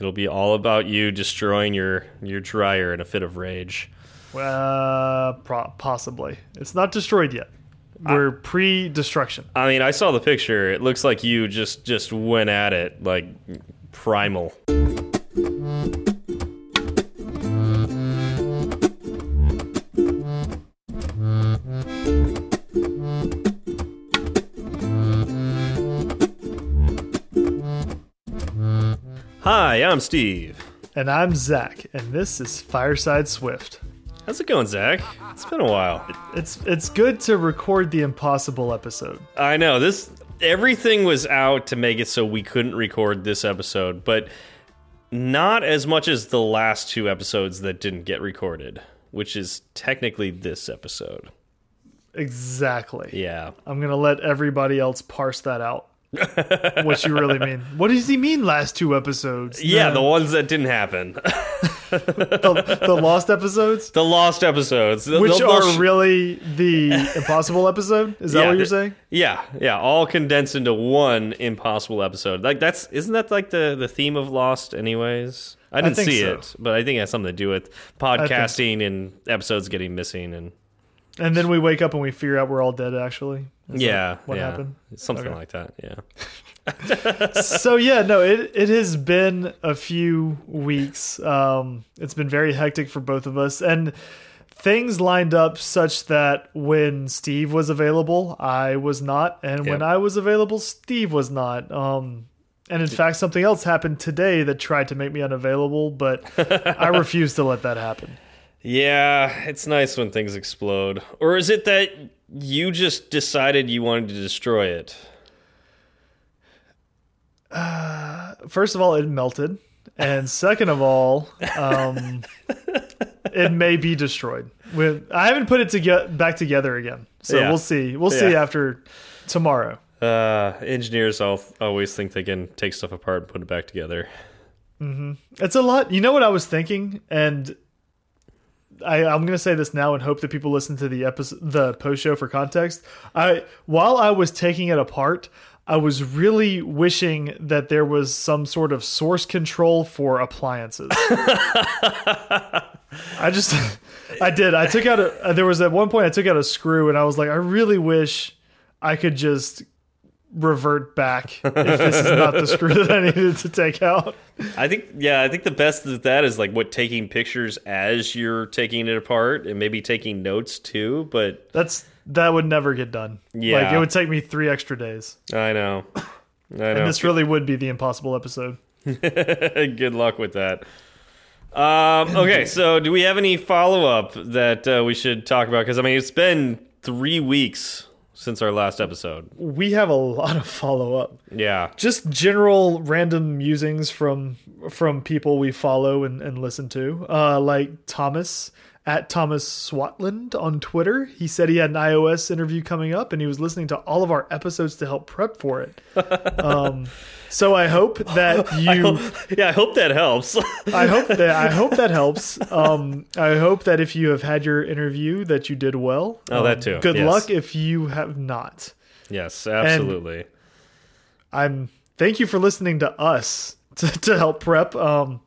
It'll be all about you destroying your your dryer in a fit of rage. Uh, pro possibly. It's not destroyed yet. We're pre-destruction. I mean, I saw the picture. It looks like you just just went at it like primal. Hi, I'm Steve. And I'm Zach, and this is Fireside Swift. How's it going, Zach? It's been a while. It's it's good to record the impossible episode. I know this. Everything was out to make it so we couldn't record this episode, but not as much as the last two episodes that didn't get recorded, which is technically this episode. Exactly. Yeah. I'm gonna let everybody else parse that out. What you really mean? What does he mean? Last two episodes? Yeah, the ones that didn't happen. the, the lost episodes, the lost episodes, The- which the- are really the impossible episode. Is that Yeah, what you're the- saying? Yeah, yeah, all condensed into one impossible episode. Like that's isn't that like the the theme of Lost anyways? I didn't think see so. it, but I think it has something to do with podcasting and episodes getting missing and And then we wake up and we figure out we're all dead. Actually, Is yeah, what yeah. happened? Something Okay. like that. Yeah. so yeah, no, it it has been a few weeks. Um, it's been very hectic for both of us, and things lined up such that when Steve was available, I was not, and when I was available, Steve was not. Um, and in fact, something else happened today that tried to make me unavailable, but I refused to let that happen. Yeah, it's nice when things explode. Or is it that you just decided you wanted to destroy it? First of all, it melted, and second of all, um, it may be destroyed. I haven't put it to back together again, so Yeah. we'll see. We'll see after tomorrow. Uh, engineers always think they can take stuff apart and put it back together. It's a lot. You know what I was thinking, and I, I'm going to say this now and hope that people listen to the episode, the post show for context. I while I was taking it apart, I was really wishing that there was some sort of source control for appliances. I just, I did. I took out a. There was at one point I took out a screw, and I was like, I really wish I could just revert back if this is not the screw that I needed to take out. I think, yeah, I think the best of that is like what taking pictures as you're taking it apart and maybe taking notes too. But That's that would never get done. like Yeah. it would take me three extra days, I know, I know. and this really would be the impossible episode. Good luck with that. Um, okay, so do we have any follow up that uh, we should talk about? Because I mean, it's been three weeks since our last episode. We have a lot of follow up, Yeah, just general random musings from from people we follow and, and listen to, uh, like Thomas at Thomas Swatland on Twitter. He said he had an iOS interview coming up, and he was listening to all of our episodes to help prep for it. Um, so I hope that you. yeah. I hope that helps. I hope that I hope that helps. Um, I hope that if you have had your interview, that you did well. Oh, that Um, too, Good yes. luck if you have not. yes, absolutely. I'm. Thank you for listening to us to, to help prep. Um,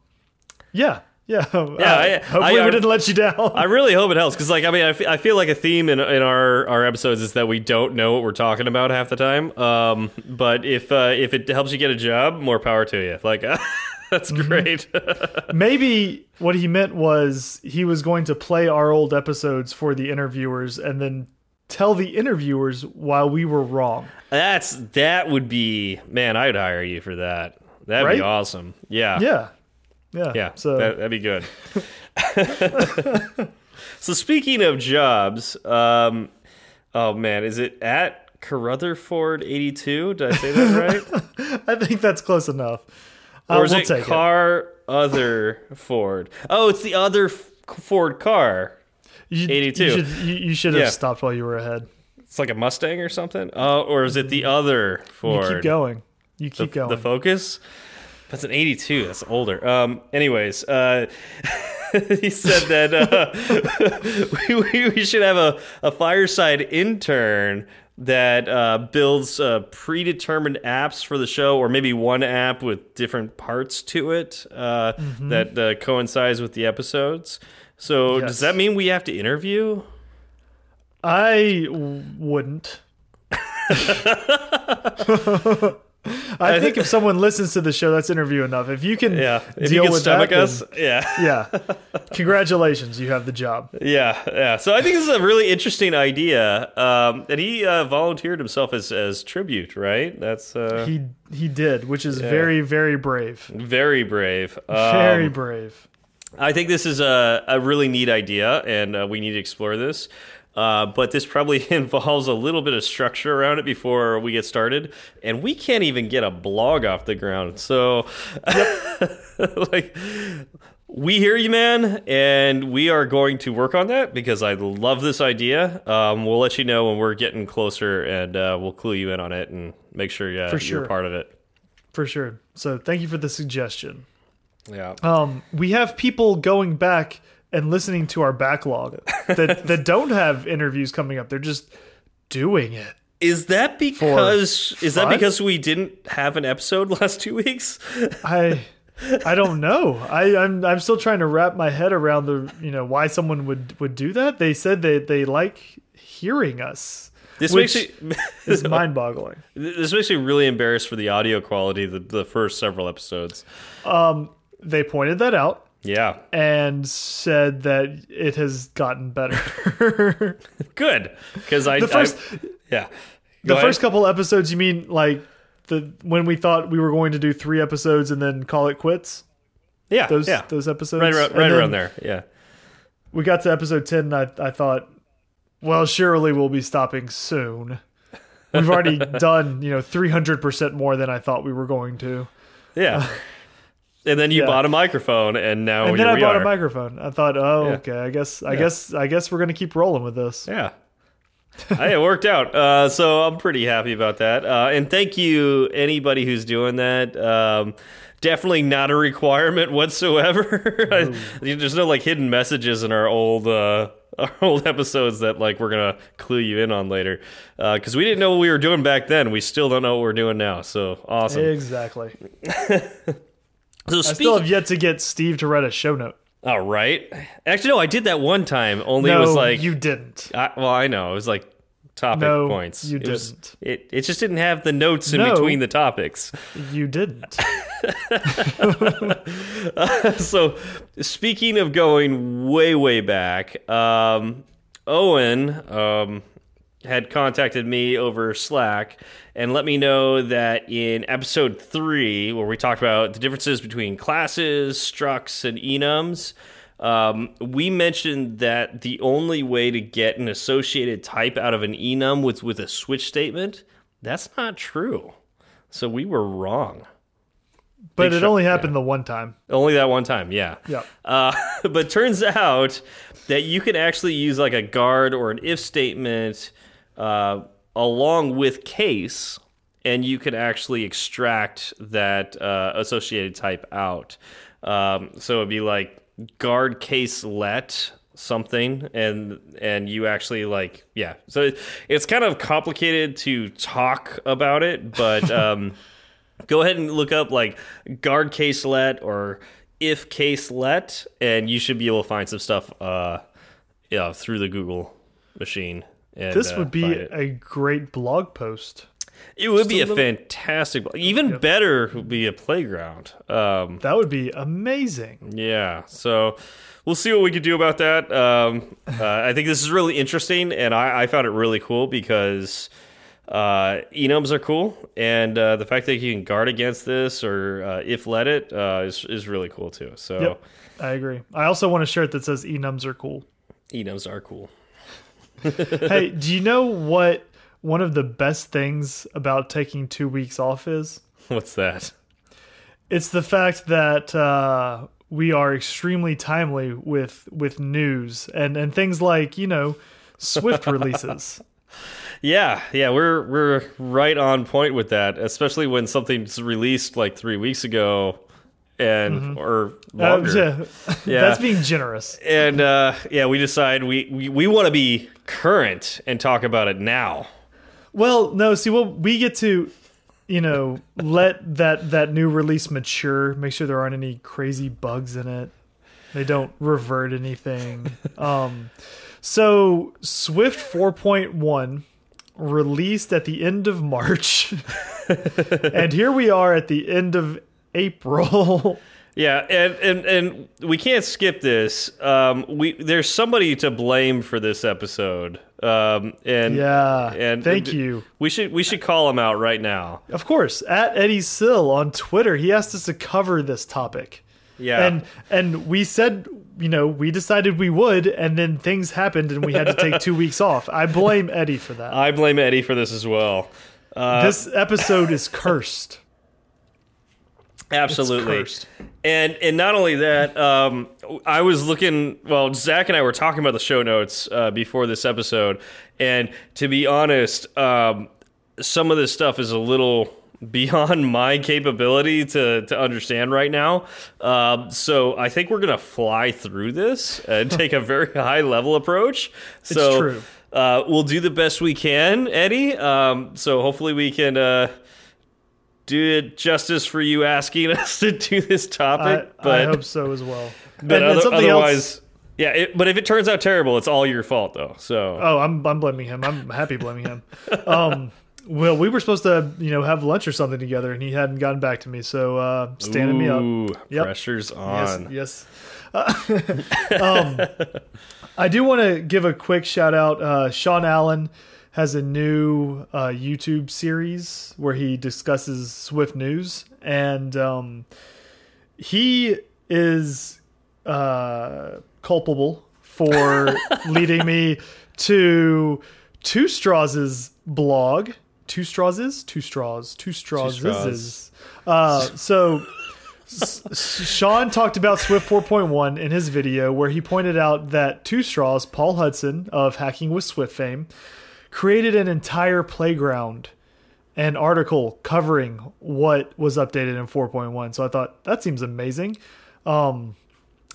yeah, yeah. Yeah. I- hopefully, I- we didn't let you down. I really hope it helps because, like, I mean, I feel like a theme in, in our, our episodes is that we don't know what we're talking about half the time. Um, but if uh, if it helps you get a job, more power to you. Like, that's Mm-hmm. great. Maybe what he meant was he was going to play our old episodes for the interviewers and then tell the interviewers while we were wrong. that's that would be man. I'd hire you for that. That'd be awesome. Yeah, Yeah. Yeah. yeah. So that, that'd be good. so speaking of jobs, um, oh man, is it at Carrutherford eighty two? Did I say that right? I think that's close enough. Uh, or is we'll it car other Ford? Oh, it's the other Ford car. You, 82. You should, you, you should have Yeah. stopped while you were ahead. It's like a Mustang or something. Oh, or is it the other Ford? You keep going. You keep the, going. the Focus. That's an '82. That's older. Um. Anyways, uh, he said that uh, we, we, we should have a, a fireside intern that uh, builds uh, predetermined apps for the show, or maybe one app with different parts to it uh, that uh, coincides with the episodes. So Yes. does that mean we have to interview? I wouldn't. I think if someone listens to the show, that's interview enough. If you can Yeah, if deal you can with stomach that, us, yeah. then- yeah. Congratulations, you have the job. Yeah, yeah. So I think this is a really interesting idea, um, and he uh, volunteered himself as as tribute. Right? That's uh, He he did, which is very very brave. very brave. Um, Very brave. I think this is a a really neat idea, and uh, we need to explore this. Uh, but this probably involves a little bit of structure around it before we get started, and we can't even get a blog off the ground. So, like, we hear you, man, and we are going to work on that because I love this idea. Um, we'll let you know when we're getting closer, and uh, we'll clue you in on it and make sure uh, For you're sure. part of it. For sure. So thank you for the suggestion. Yeah. Um, we have people going back and listening to our backlog that that don't have interviews coming up. They're just doing it. Is that because is that because we didn't have an episode last two weeks? I I don't know. I, I'm I'm still trying to wrap my head around the you know why someone would would do that. They said that they like hearing us. This makes me is mind boggling. this makes me really embarrassed for the audio quality the, the first several episodes. Um, They pointed that out Yeah, and said that it has gotten better. good because I the first I- yeah the Go first couple episodes, you mean like the when we thought we were going to do three episodes and then call it quits? yeah Those yeah those episodes, right around, right around there yeah We got to episode ten, and I I thought, well, surely we'll be stopping soon. We've already done you know three hundred percent more than I thought we were going to. yeah. and then you Yeah. bought a microphone, and now And then I we bought are. a microphone. I thought, oh, Yeah. okay. I guess I Yeah. guess I guess we're gonna keep rolling with this. Yeah. hey, it worked out. Uh, so I'm pretty happy about that. Uh, and thank you, anybody who's doing that. Um, definitely not a requirement whatsoever. I- There's no like hidden messages in our old uh, our old episodes that like we're gonna clue you in on later because we didn't know what we were doing back then. We still don't know what we're doing now. So awesome. Exactly. So I still have yet to get Steve to write a show note. all right. Actually, no, I did that one time. Only no, it was like you didn't. I, well, I know it was like topic No, points. you it didn't. it it just didn't have the notes in No. between the topics. You didn't. so, speaking of going way way back, um, Owen um, had contacted me over Slack and let me know that in episode three, where we talked about the differences between classes, structs, and enums. Um, we mentioned that the only way to get an associated type out of an enum was with a switch statement. That's not true. So we were wrong. But Big it shot, only happened the one time. Only that one time, yeah. Yeah. Uh, but turns out that you can actually use like a guard or an if statement uh, along with case, and you can actually extract that uh, associated type out. Um, so it'd be like guard case let something and and you actually like yeah so it, it's kind of complicated to talk about it but um go ahead and look up like guard case let or if case let and you should be able to find some stuff uh yeah through the google machine and, This uh, would be a great blog post. it would be a little- fantastic even better would be a playground um That would be amazing. yeah so we'll see what we could do about that um uh, i think this is really interesting and i i found it really cool because uh, enums are cool, and uh, the fact that you can guard against this or uh, if let it uh, is is really cool too. So Yep. I agree. I also want a shirt that says enums are cool. enums are cool. hey, do you know what one of the best things about taking two weeks off is? What's that? It's the fact that uh, we are extremely timely with with news and and things like you know Swift releases. Yeah, yeah, we're we're right on point with that, especially when something's released like three weeks ago, and or Uh, longer. yeah. Yeah. That's being generous. and uh, yeah, we decide we we, we want to be current and talk about it now. Well, no, see, well, we get to, you know, let that that new release mature. Make sure there aren't any crazy bugs in it. They don't revert anything. Um, so Swift 4.1 released at the end of March, and here we are at the end of April. Yeah, and, and and we can't skip this. Um, we there's somebody to blame for this episode. Um, and yeah, and thank you. We should we should call him out right now. Of course, at Eddie Sill on Twitter, he asked us to cover this topic. Yeah, and and we said you know we decided we would, and then things happened, and we had to take two weeks off. I blame Eddie for that. I blame Eddie for this as well. Uh, this episode is cursed. Absolutely. And and not only that, um, I was looking. Well, Zach and I were talking about the show notes uh, before this episode, and to be honest, um, some of this stuff is a little beyond my capability to to understand right now. Um, so I think we're gonna fly through this and take a very high level approach. So, it's true. Uh, we'll do the best we can, Eddie. Um, so hopefully we can uh, do it justice for you asking us to do this topic. I, but I hope so as well. But and, other, otherwise, else, yeah. It, but if it turns out terrible, it's all your fault, though. So oh, I'm I'm blaming him. I'm happy blaming him. Um, well, we were supposed to, you know, have lunch or something together, and he hadn't gotten back to me, so uh, standing Ooh, me up. Yep. Pressure's on. Yes. yes. Uh, um, I do want to give a quick shout out. Uh, Sean Allen has a new uh, YouTube series where he discusses Swift news, and um, he is uh, culpable for leading me to Two Straws' blog. Two Straws is two straws. Two straws, Two straws. is. Uh, so. Sean talked about Swift 4.1 in his video where he pointed out that Two Straws, Paul Hudson of Hacking with Swift fame, created an entire playground and article covering what was updated in 4.1. So I thought that seems amazing. Um,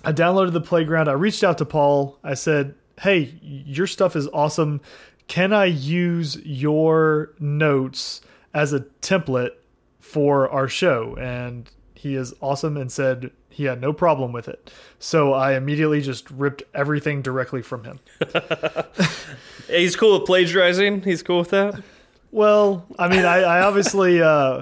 I downloaded the playground. I reached out to Paul. I said, "Hey, your stuff is awesome. Can I use your notes as a template for our show?" And he is awesome and said he had no problem with it. So I immediately just ripped everything directly from him. He's cool with plagiarizing. He's cool with that. Well, I mean, I, I obviously uh,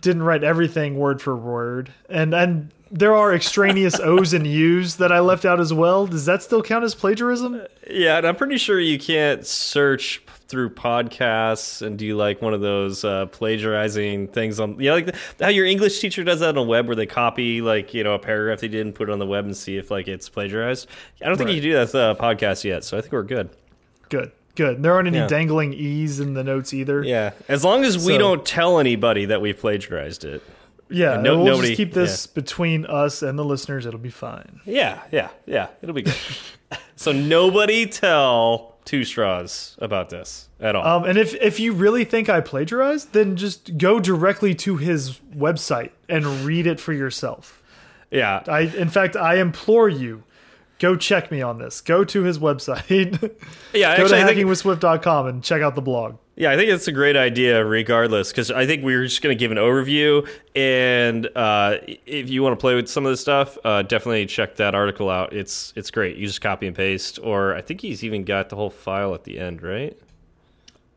didn't write everything word for word, and and there are extraneous O's and U's that I left out as well. Does that still count as plagiarism? Yeah, and I'm pretty sure you can't search through podcasts and do like one of those uh, plagiarizing things on yeah, like the, how your English teacher does that on the web where they copy like you know a paragraph they didn't put it on the web and see if like it's plagiarized. I don't think Right. you can do that with a podcast yet, so I think we're good. Good, good. There aren't any Yeah. dangling E's in the notes either. Yeah, as long as we So- don't tell anybody that we plagiarized it. Yeah. No- we'll nobody- just keep this between us and the listeners. It'll be fine. Yeah, yeah, yeah. It'll be good. so nobody tell two straws about this at all. Um, and if if you really think I plagiarized, then just go directly to his website and read it for yourself. yeah, I, in fact, I implore you, go check me on this. Go to his website. yeah. go Actually, to hackingwithswift.com and check out the blog. Yeah, I think it's a great idea, regardless, because I think we are just going to give an overview, and uh, if you want to play with some of this stuff, uh, definitely check that article out. It's it's great. You just copy and paste, or I think he's even got the whole file at the end, right?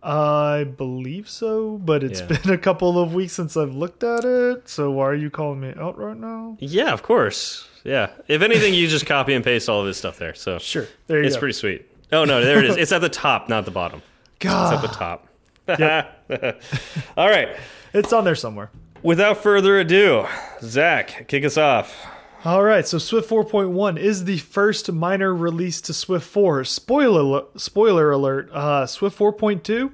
I believe so, but it's Yeah. been a couple of weeks since I've looked at it. So why are you calling me out right now? Yeah, of course. Yeah. If anything, you just copy and paste all of his stuff there. So Sure, there you it's go. pretty sweet. Oh no, there it is. It's at the top, not the bottom. It's at the God, top. all right. it's on there somewhere. Without further ado, Zach, kick us off. All right, so Swift 4.1 is the first minor release to Swift 4. Spoiler spoiler alert: uh, Swift 4.2,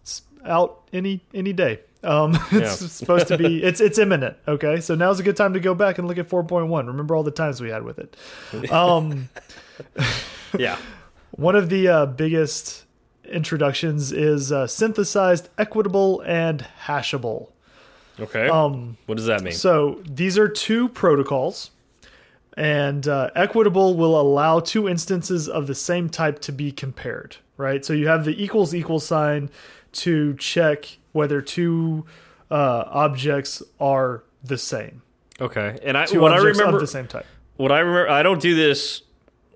it's out any any day. Um, it's Yeah. supposed to be. It's it's imminent. Okay, so now's a good time to go back and look at 4.1. Remember all the times we had with it. Um, Yeah. one of the uh, biggest introductions is uh, synthesized, Equatable, and hashable. Okay. Um, what does that mean? So these are two protocols, and uh, Equatable will allow two instances of the same type to be compared. Right. So you have the equals equals sign to check whether two uh, objects are the same. Okay, and I Two what I remember of the same type. what I remember I don't do this.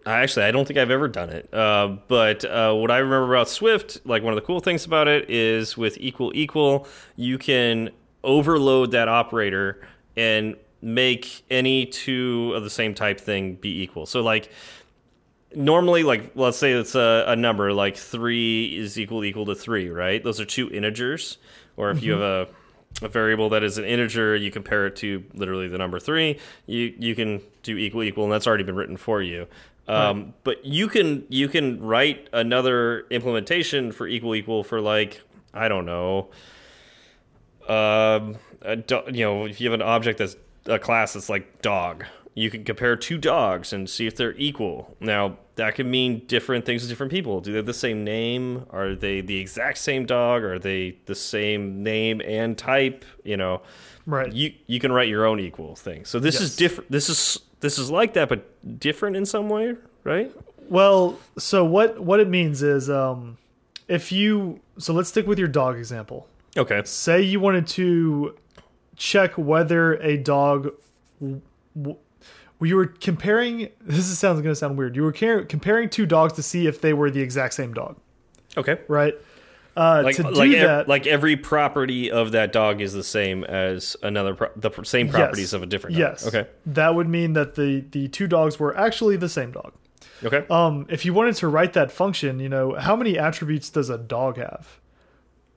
Actually, I don't think I've ever done it. Uh, but uh, what I remember about Swift, like one of the cool things about it, is with equal equal, you can overload that operator and make any two of the same type thing be equal. So like normally like let's say it's a, a number like three is equal equal to three right those are two integers or if you have a, a variable that is an integer you compare it to literally the number three you you can do equal equal and that's already been written for you um, but you can you can write another implementation for equal equal for like i don't know um, you know, if you have an object that's a class that's like dog, you can compare two dogs and see if they're equal. Now, that could mean different things to different people. Do they have the same name? Are they the exact same dog? Are they the same name and type? You know, Right. you you can write your own equal thing. So this is different. This is this is like that, but different in some way, right? Well, so what what it means is um, if you so let's stick with your dog example. Okay. Say you wanted to check whether a dog you were comparing this is sounds going to sound weird. You were comparing two dogs to see if they were the exact same dog, Okay. right? Uh, Like to do like that, like every property of that dog is the same as another pro the same properties of a different dog. yes, Okay. that would mean that the the two dogs were actually the same dog. Okay. Um, if you wanted to write that function, you know, how many attributes does a dog have?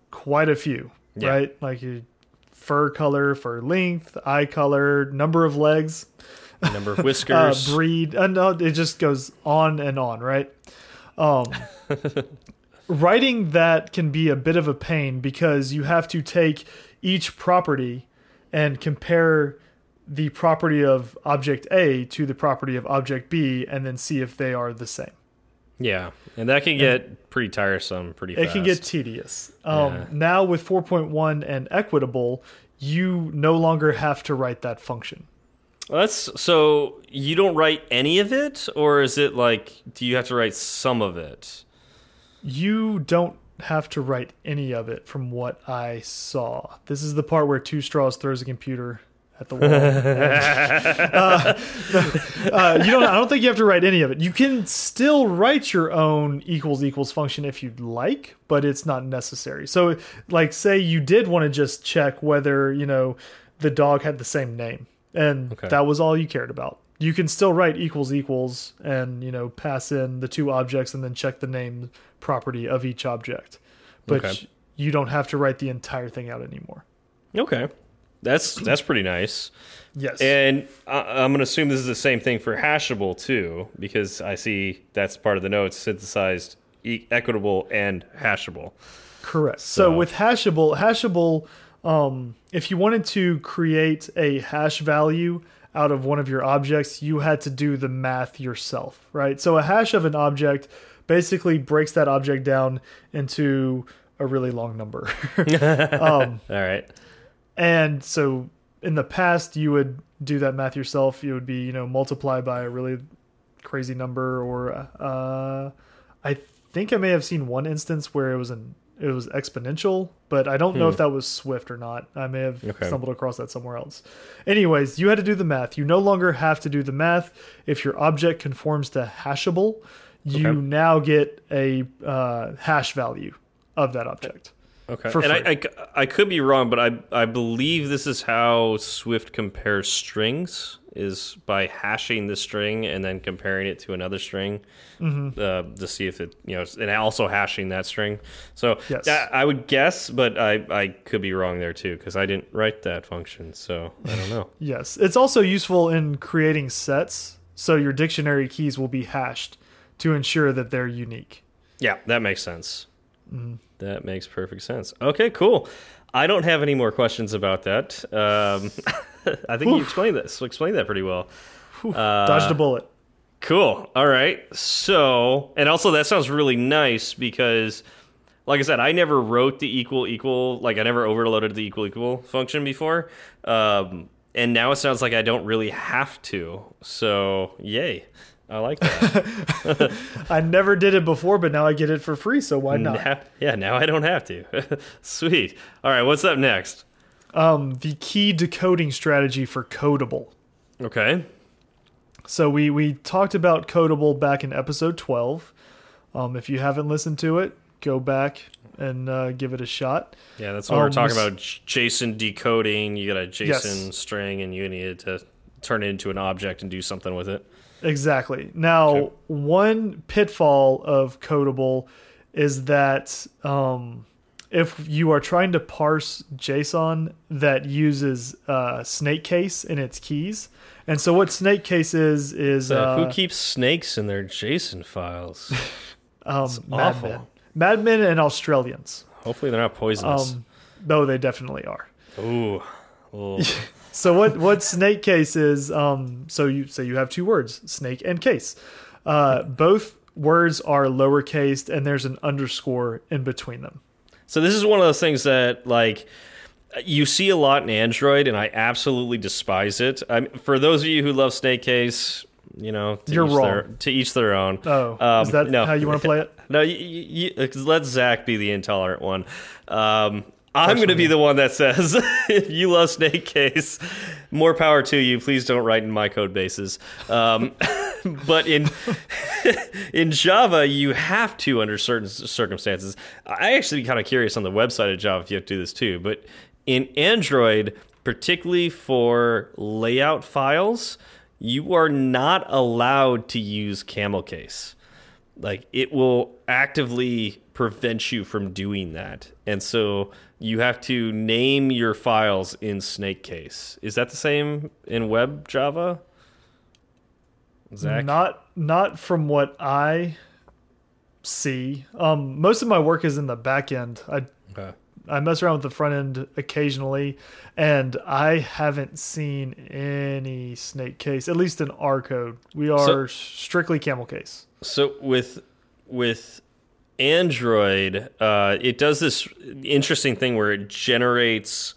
Quite a few, Yeah. right? Like your fur color, fur length, eye color, number of legs, Number of uh, whiskers. breed, and uh, it just goes on and on, right? Um, writing that can be a bit of a pain because you have to take each property and compare the property of object A to the property of object B and then see if they are the same. yeah, and that can get pretty tiresome pretty It fast. can get tedious. Um, Yeah. Now with 4.1 and Equatable, you no longer have to write that function. Well, that's so you don't write any of it, or is it like do you have to write some of it? You don't have to write any of it from what I saw. This is the part where Two Straws throws a computer at the wall. uh, uh, you don't. I don't think you have to write any of it. You can still write your own equals equals function if you'd like, but it's not necessary. So, like, say you did want to just check whether you know the dog had the same name, and Okay. that was all you cared about. You can still write equals equals and you know pass in the two objects and then check the name property of each object, but Okay. you don't have to write the entire thing out anymore. Okay, that's that's pretty nice. Yes. And I, I'm going to assume this is the same thing for hashable too, because I see that's part of the notes: synthesized, e Equatable, and hashable. Correct. So, So- with hashable, hashable, um, if you wanted to create a hash value out of one of your objects, you had to do the math yourself, right? So a hash of an object basically breaks that object down into a really long number. um, All right. and so in the past, you would do that math yourself. It would be, you know, multiply by a really crazy number, or uh, I think I may have seen one instance where it was an it was exponential, but I don't know if that was Swift or not. I may have Okay. stumbled across that somewhere else. Anyways, you had to do the math. You no longer have to do the math if your object conforms to hashable. You Okay. now get a uh, hash value of that object. Okay. for and I. I, I could be wrong, but I I believe this is how Swift compares strings is by hashing the string and then comparing it to another string Mm-hmm. uh, to see if it you know and also hashing that string. So Yes. that- I would guess, but I I could be wrong there too because I didn't write that function, so I don't know. Yes, it's also useful in creating sets, so your dictionary keys will be hashed to ensure that they're unique. yeah, that makes sense. Mm-hmm. That makes perfect sense. Okay, cool. I don't have any more questions about that. Um, I think you explained this. Explained that pretty well. Uh, Dodged a bullet. Cool. All right. So, and also that sounds really nice because, like I said, I never wrote the equal equal, like I never overloaded the equal equal function before. Um, and now it sounds like I don't really have to. So, yay. I like that. I never did it before, but now I get it for free, so why not? Now- yeah, now I don't have to. Sweet. All right, what's up next? Um, the key decoding strategy for Codable. Okay. So we we talked about Codable back in episode twelve. Um, if you haven't listened to it, go back and uh, give it a shot. Yeah, that's what we're Um, talking about. JSON decoding. You got a Yes. JSON string, and you need it to turn it into an object and do something with it. Exactly. Now, Okay. one pitfall of Codable is that um, if you are trying to parse JSON that uses uh, snake case in its keys, and so what snake case is is Uh, uh, who keeps snakes in their JSON files? um, awful. madmen, madmen and Australians. Hopefully, they're not poisonous. Um, though they definitely are. Ooh. So what what snake case is? Um, so you say you have two words, snake and case. Uh, both words are lowercase, and there's an underscore in between them. So this is one of those things that like you see a lot in Android, and I absolutely despise it. I'm, for those of you who love Snake Case, you know, to You're each wrong. Their, to each their own. Oh, Um, is that no. how you want to play it? No, you, you, you, let Zach be the intolerant one. Um, I'm going to be the one that says, if you love Snake Case, more power to you. Please don't write in my code bases. Um, but in in Java, you have to under certain circumstances. I actually be kind of curious on the website of Java if you have to do this too. But in Android, particularly for layout files, you are not allowed to use camel case like it will actively prevent you from doing that and so you have to name your files in snake case is that the same in web java zach Not not from what I see. Um, most of my work is in the back end. I okay. I mess around with the front end occasionally, and I haven't seen any snake case, at least in our code. We are strictly camel case. so with with android uh, it does this interesting thing where it generates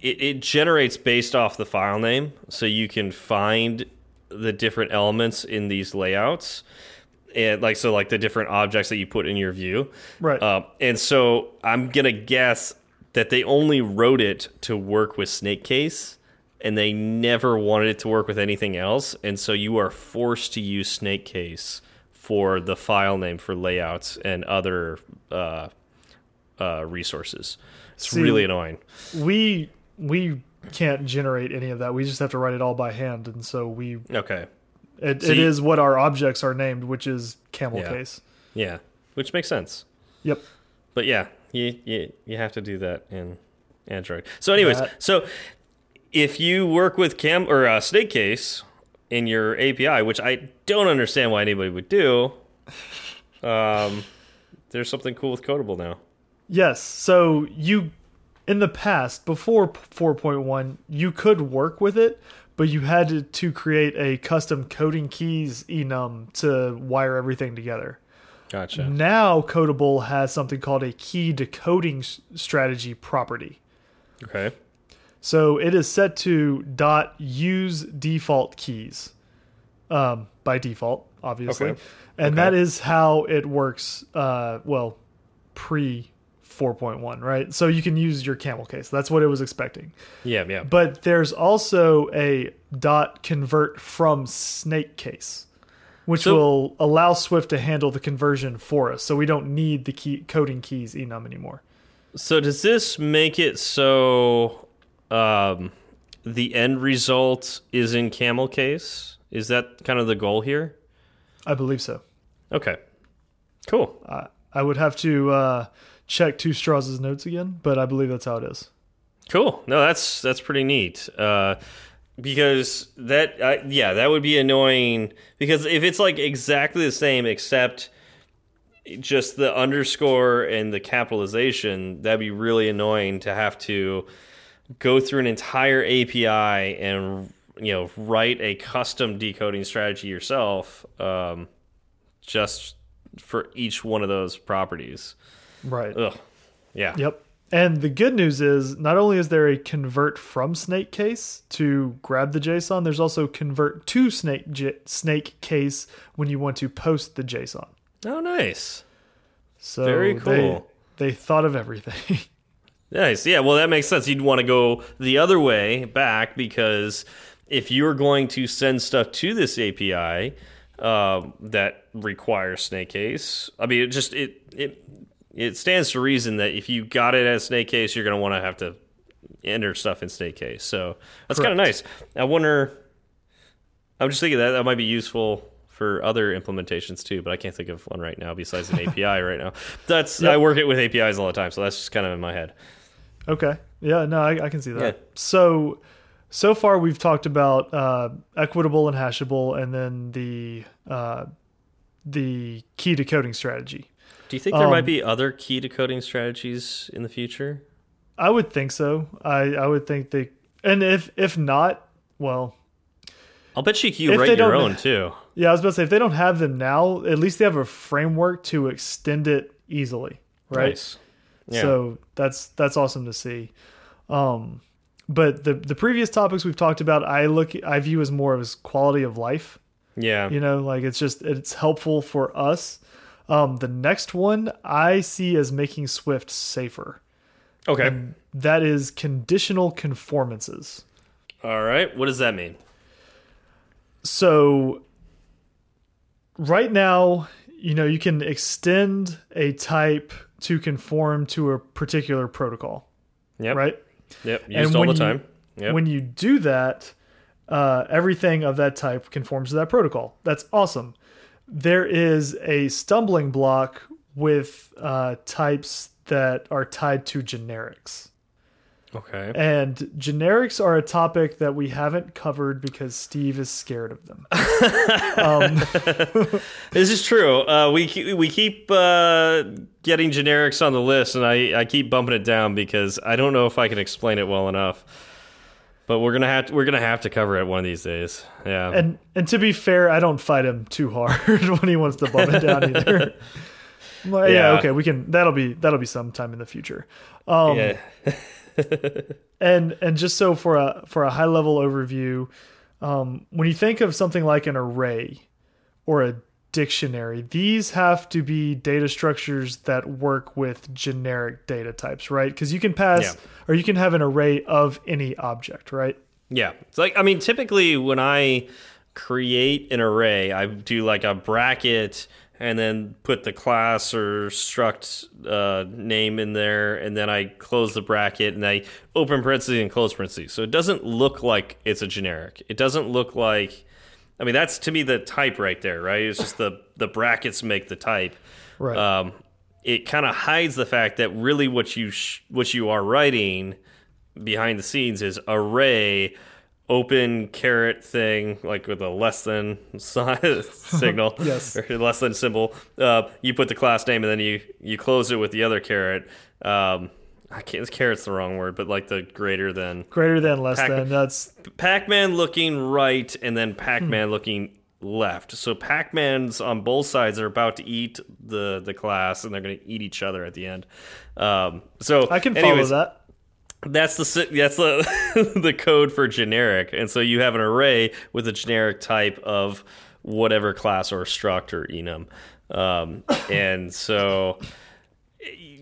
it, it generates based off the file name. So you can find the different elements in these layouts and like so like the different objects that you put in your view. Right. uh, and so i'm gonna guess that they only wrote it to work with snake case and they never wanted it to work with anything else. And so you are forced to use snake case for the file name for layouts and other uh, uh, resources it's See, really annoying we we can't generate any of that. We just have to write it all by hand, and so we okay it, So it you- is what our objects are named, which is camel Yeah. case. yeah which makes sense Yep. But yeah, you you you have to do that in Android. So, anyways, That- so if you work with Cam or uh, Snake Case in your API, which I don't understand why anybody would do, um, there's something cool with Codable now. Yes. So you, in the past, before 4.1, you could work with it, but you had to, to create a custom coding keys enum to wire everything together. Gotcha. Now, Codable has something called a key decoding strategy property. Okay. So it is set to dot use default keys um, by default, obviously, Okay. and Okay. that is how it works. Uh, well, pre 4.1, right? So you can use your camel case. That's what it was expecting. Yeah, yeah. But there's also a dot convert from snake case, which So- will allow Swift to handle the conversion for us. So we don't need the key coding keys enum anymore. So does this make it so um, the end result is in camel case? Is that kind of the goal here? I believe so. Okay. Cool. I I would have to uh, check Two Straws' notes again, but I believe that's how it is. Cool. No, that's that's pretty neat. Uh, because that, uh, yeah, that would be annoying. Because if it's like exactly the same except just the underscore and the capitalization, that'd be really annoying to have to go through an entire API and you know write a custom decoding strategy yourself, um, just for each one of those properties. Right. Ugh. Yeah. Yep. and the good news is not only is there a convert from snake case to grab the JSON, there's also convert to snake J snake case when you want to post the JSON. Oh, nice. So Very they- cool. They, thought of everything. Nice. Yeah, well, that makes sense. You'd want to go the other way back because if you're going to send stuff to this API uh, that requires snake case, I mean, it just it it it stands to reason that if you got it as snake case, you're going to want to have to enter stuff in snake case. So that's kind of nice. I wonder. I'm just thinking that that might be useful for other implementations too, but I can't think of one right now besides an API right now. That's I work it with APIs all the time, so that's just kind of in my head. Okay. Yeah, no, I, I can see that. Yeah. So, so far we've talked about uh, Equatable and hashable, and then the uh, the key decoding strategy. Do you think there Um, might be other key decoding strategies in the future? I would think so. I I would think they, and if if not, well, I'll bet you you write your own too. yeah, I was about to say if they don't have them now, at least they have a framework to extend it easily, right? Nice. Yeah. So that's that's awesome to see. Um, but the the previous topics we've talked about, I look I view as more of as quality of life. yeah. You know, like it's just it's helpful for us. Um, the next one I see as making Swift safer. Okay. And That is conditional conformances. All right. What does that mean? So right now, you know, you can extend a type to conform to a particular protocol, Yep. right? Yep. And Used all when the you- time. Yep. When you do that, uh, everything of that type conforms to that protocol. That's awesome. There is a stumbling block with uh, types that are tied to generics. Okay. And generics are a topic that we haven't covered because Steve is scared of them. This is true. Uh, we keep, we keep uh, getting generics on the list, and I, I keep bumping it down because I don't know if I can explain it well enough. But we're gonna have to, we're gonna have to cover it one of these days. Yeah. And and to be fair, I don't fight him too hard when he wants to bump it down either. Like, yeah. Yeah. okay, we can. That'll be that'll be sometime in the future. Um, yeah. And and just so for a for a high level overview, um, when you think of something like an array or a dictionary, these have to be data structures that work with generic data types, right? Because you can pass Yeah. or you can have an array of any object, right? Yeah. It's like I mean typically when I create an array, I do like a bracket and then put the class or struct uh, name in there and then I close the bracket and I open parentheses and close parentheses. So it doesn't look like it's a generic. It doesn't look like I mean that's to me the type right there, right? It's just the the brackets make the type Right. um, it kind of hides the fact that really what you sh what you are writing behind the scenes is array open caret thing like with a less than sign, signal Yes. or less than symbol uh, you put the class name and then you you close it with the other caret. um, I can't caret's the wrong word but like the greater than Greater than, less Pac- than. That's Pac-Man looking right and then Pac-Man looking left. So Pac-Man's on both sides are about to eat the the class and they're going to eat each other at the end. Um, so I can follow anyways, that. That's the that's the the code for generic. And so you have an array with a generic type of whatever class or struct or enum. Um, and so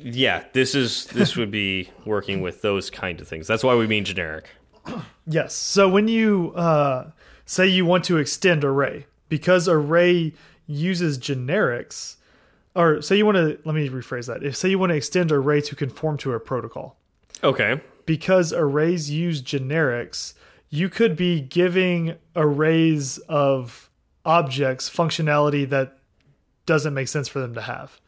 yeah, this is this would be working with those kind of things. That's why we mean generic. Yes. So when you uh, say you want to extend array, because array uses generics, or say you want to, let me rephrase that. If say you want to extend array to conform to a protocol, Okay. because arrays use generics, you could be giving arrays of objects functionality that doesn't make sense for them to have.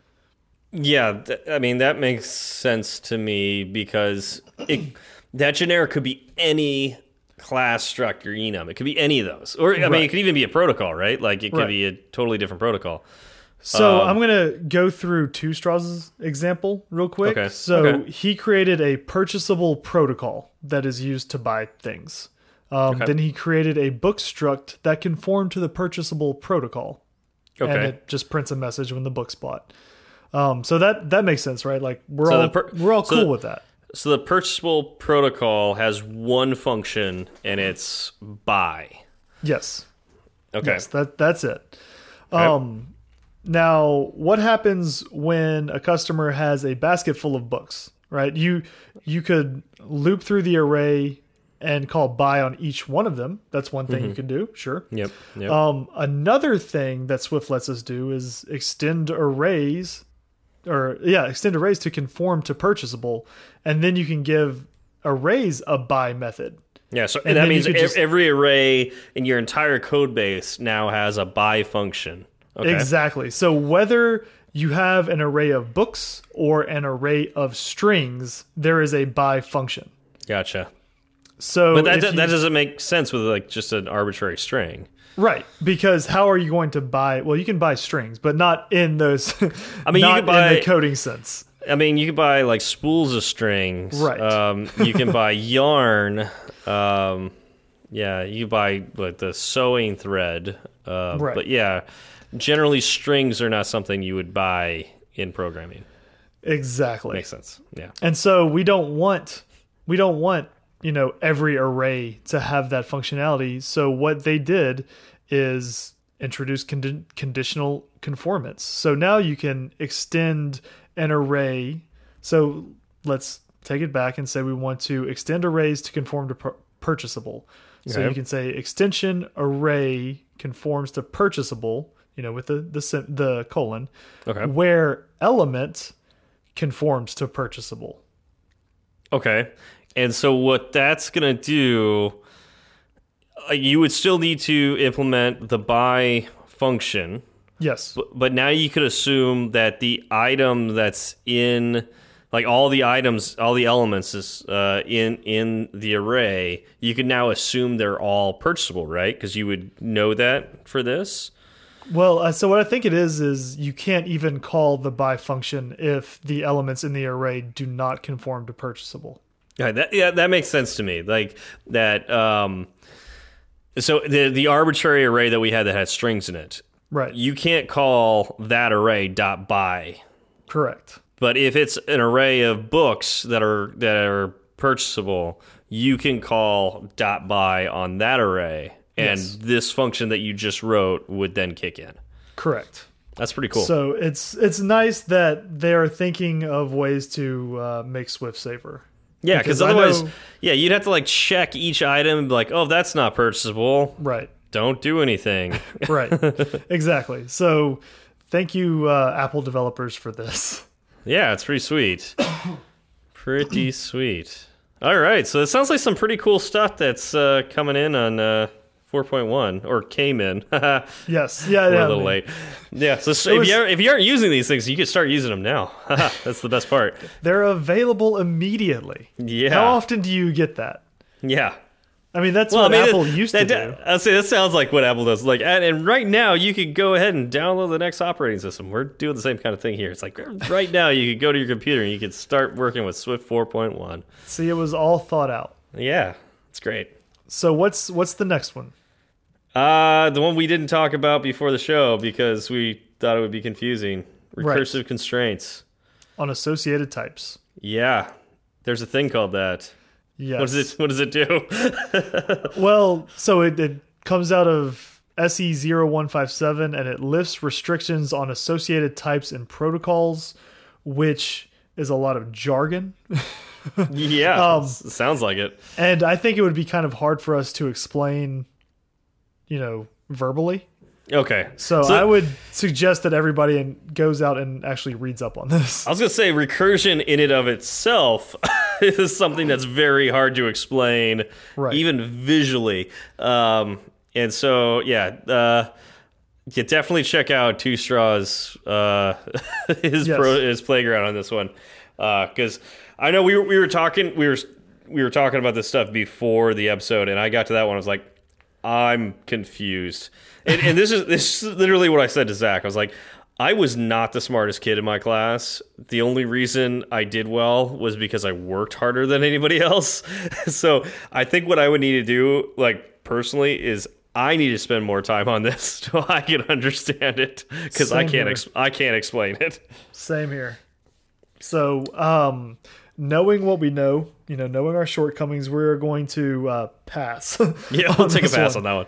Yeah, I mean that makes sense to me because it, that generic could be any class struct or enum. It could be any of those, or I mean, it could even be a protocol, right? Like it could Right. be a totally different protocol. So Um, I'm gonna go through Two Straws' example real quick. Okay, So okay. he created a purchasable protocol that is used to buy things. Um, Okay. Then he created a book struct that conformed to the purchasable protocol, okay. and it just prints a message when the book's bought. Um, so that that makes sense, right? Like we're So all we're all so cool with that. So the purchasable protocol has one function, and it's buy. Yes. Okay. Yes, that that's it. Um, now, what happens when a customer has a basket full of books? Right, you you could loop through the array and call buy on each one of them. That's one thing you can do. Sure. Yep. Yep. Um, another thing that Swift lets us do is extend arrays, or yeah, extend arrays to conform to purchasable, and then you can give arrays a buy method. yeah. So and that means just- every array in your entire code base now has a buy function. Okay. Exactly. So whether you have an array of books or an array of strings, there is a buy function. Gotcha. So But that you- that doesn't make sense with like just an arbitrary string. right because how are you going to buy? Well, you can buy strings, but not in those. I mean, you could buy- in the coding sense. I mean, you can buy like spools of strings. Right. Um, you can buy yarn. Um, yeah, you buy like the sewing thread. Uh, Right. But yeah, generally strings are not something you would buy in programming. Exactly. Makes sense. Yeah. And so we don't want we don't want, you know, every array to have that functionality. So what they did is introduce condi conditional conformance. So now you can extend an array. So let's take it back and say we want to extend arrays to conform to pur purchasable. So Okay. you can say extension array conforms to purchasable, you know, with the the the colon, Okay. where element conforms to purchasable. Okay. And so what that's going to do, uh, you would still need to implement the buy function. Yes. But, but now you could assume that the item that's in, like all the items, all the elements is uh, in in the array. You can now assume they're all purchasable, right? Because you would know that for this. Well, uh, so what I think it is is you can't even call the buy function if the elements in the array do not conform to purchasable. Yeah, that yeah, that makes sense to me. Like that. Um, so the the arbitrary array that we had that had strings in it, Right. you can't call that array dot buy. Correct. But if it's an array of books that are that are purchasable, you can call dot buy on that array, and Yes. this function that you just wrote would then kick in. Correct. That's pretty cool. So it's it's nice that they are thinking of ways to uh, make Swift safer. yeah, because otherwise, know- yeah, you'd have to like check each item, and be like, oh, that's not purchasable. Right. Don't do anything. Right. exactly. So thank you, uh, Apple developers, for this. yeah, it's pretty sweet. pretty sweet. All right, so it sounds like some pretty cool stuff that's uh, coming in on uh, 4.1 or came in. We're Yes. Yeah. a little I mean, late. Yeah, so, if, was- you are, if you aren't using these things, you can start using them now. that's the best part. They're available immediately. Yeah. How often do you get that? Yeah. I mean, that's Well, what I mean, Apple that- used that, to do. I'll say that sounds like what Apple does. Like, and, and right now, you could go ahead and download the next operating system. We're doing the same kind of thing here. It's like right now, you could go to your computer and you could start working with Swift 4.1. See, it was all thought out. Yeah, it's great. So what's what's the next one? Uh, the one we didn't talk about before the show because we thought it would be confusing. Right. Recursive constraints. On associated types. Yeah, there's a thing called that. Yes. What does it? What does it do? Well, so it, it comes out of SE 0157 and it lifts restrictions on associated types and protocols, which is a lot of jargon. yeah, Um, sounds like it. And I think it would be kind of hard for us to explain, you know, verbally. Okay, So, I would suggest that everybody and goes out and actually reads up on this. I was gonna say recursion in and of itself is something that's very hard to explain, Right. even visually. Um, and so, yeah, uh, you definitely check out Two Straws uh, his Yes. pro, his playground on this one because I know we were, we were talking we were we were talking about this stuff before the episode, and I got to that one. I was like, I'm confused. And, and this is this is literally what I said to Zach. I was like, I was not the smartest kid in my class. The only reason I did well was because I worked harder than anybody else. so I think what I would need to do, like personally, is I need to spend more time on this so I can understand it because I can't I can't explain it. Same here. So, um, knowing what we know, you know, knowing our shortcomings, we're going to uh, pass. Yeah, we'll take a pass one. on that one.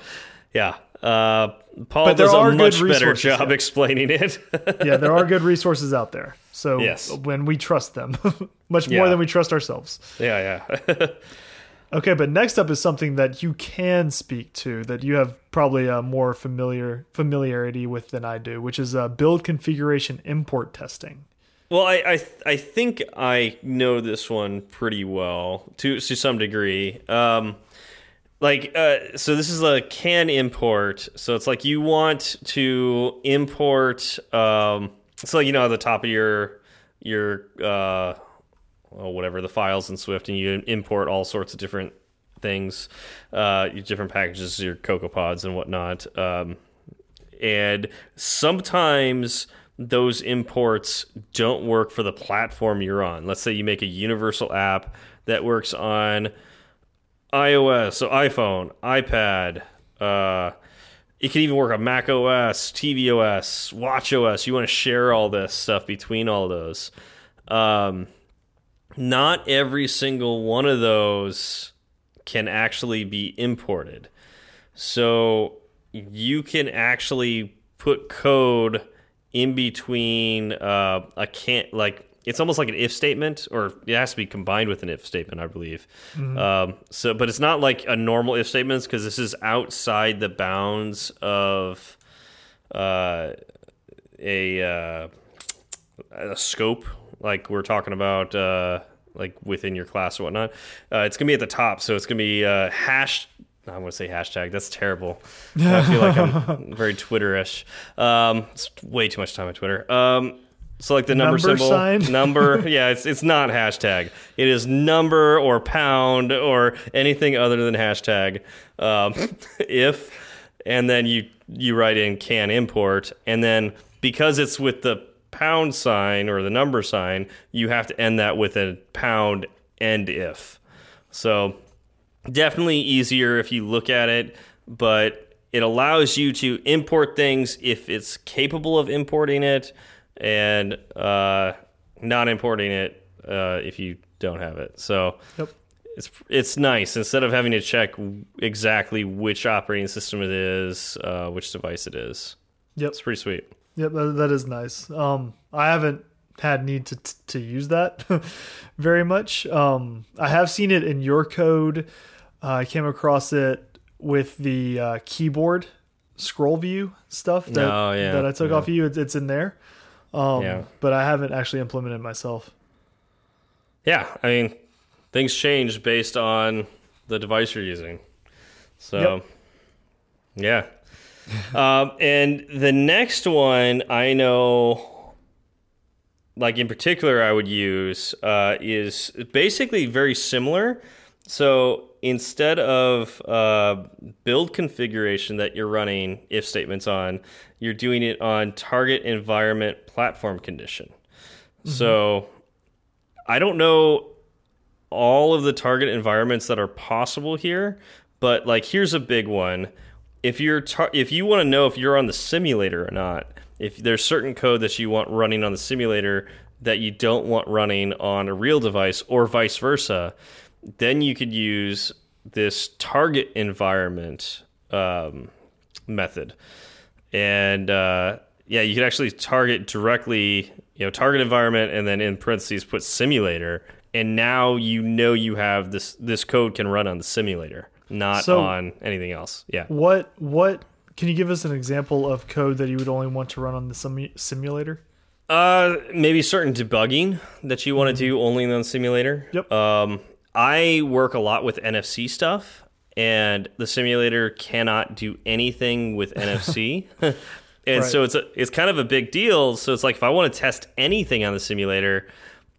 Yeah. Uh, Paul But there does are a much better job yeah. explaining it. yeah, there are good resources out there. So Yes. when we trust them, much more than we trust ourselves. yeah, yeah. Okay, but next up is something that you can speak to that you have probably a more familiar familiarity with than I do, which is uh, build configuration import testing. Well, I, I I think I know this one pretty well to to some degree. Um, like, uh, so this is a can import. So it's like you want to import. Um, so you know, at the top of your your uh, well, whatever the files in Swift, and you import all sorts of different things, uh, your different packages, your Cocoa Pods and whatnot. Um, and sometimes those imports don't work for the platform you're on. Let's say you make a universal app that works on iOS, so iPhone, iPad. Uh, it can even work on Mac OS, tvOS, Watch OS. You want to share all this stuff between all those. Um, not every single one of those can actually be imported. So you can actually put code in between uh, a can't like it's almost like an if statement, or it has to be combined with an if statement, I believe. Um, so, but it's not like a normal if statements because this is outside the bounds of uh, a uh, a scope like we're talking about uh, like within your class or whatnot. Uh, it's gonna be at the top, so it's gonna be uh, hash. I want to say hashtag. That's terrible. I feel like I'm very Twitter-ish. Um, it's way too much time on Twitter. Um, so like the number, Number symbol, sign? number. Yeah, it's it's not hashtag. It is number or pound or anything other than hashtag. Um, if and then you you write in can import and then because it's with the pound sign or the number sign you have to end that with a pound and if so definitely easier if you look at it but it allows you to import things if it's capable of importing it and uh, not importing it uh, if you don't have it so Yep. it's it's nice instead of having to check exactly which operating system it is, uh, which device it is. Yep. It's pretty sweet. Yep, that, is nice. Um, I haven't had need to to use that very much. Um, I have seen it in your code. Uh, I came across it with the uh, keyboard scroll view stuff that Oh, yeah, that I took yeah. off of you. It's, it's in there. Um, Yeah. but I haven't actually implemented it myself. Yeah, I mean, things change based on the device you're using. So, yeah. um, and the next one I know, like in particular, I would use uh, is basically very similar. So instead of uh, build configuration that you're running if statements on, you're doing it on target environment platform condition. So I don't know all of the target environments that are possible here, but like here's a big one. If you're tar if you want to know if you're on the simulator or not, if there's certain code that you want running on the simulator that you don't want running on a real device or vice versa, then you could use this target environment um, method and uh, yeah, you could actually target directly, you know, target environment, and then in parentheses put simulator, and now you know you have this this code can run on the simulator, not So- on anything else. Yeah. What what can you give us an example of code that you would only want to run on the simu simulator? Uh, maybe certain debugging that you want to do only on the simulator. Yep. Um, I work a lot with NFC stuff, and the simulator cannot do anything with NFC. And so it's a, it's kind of a big deal. So it's like if I want to test anything on the simulator,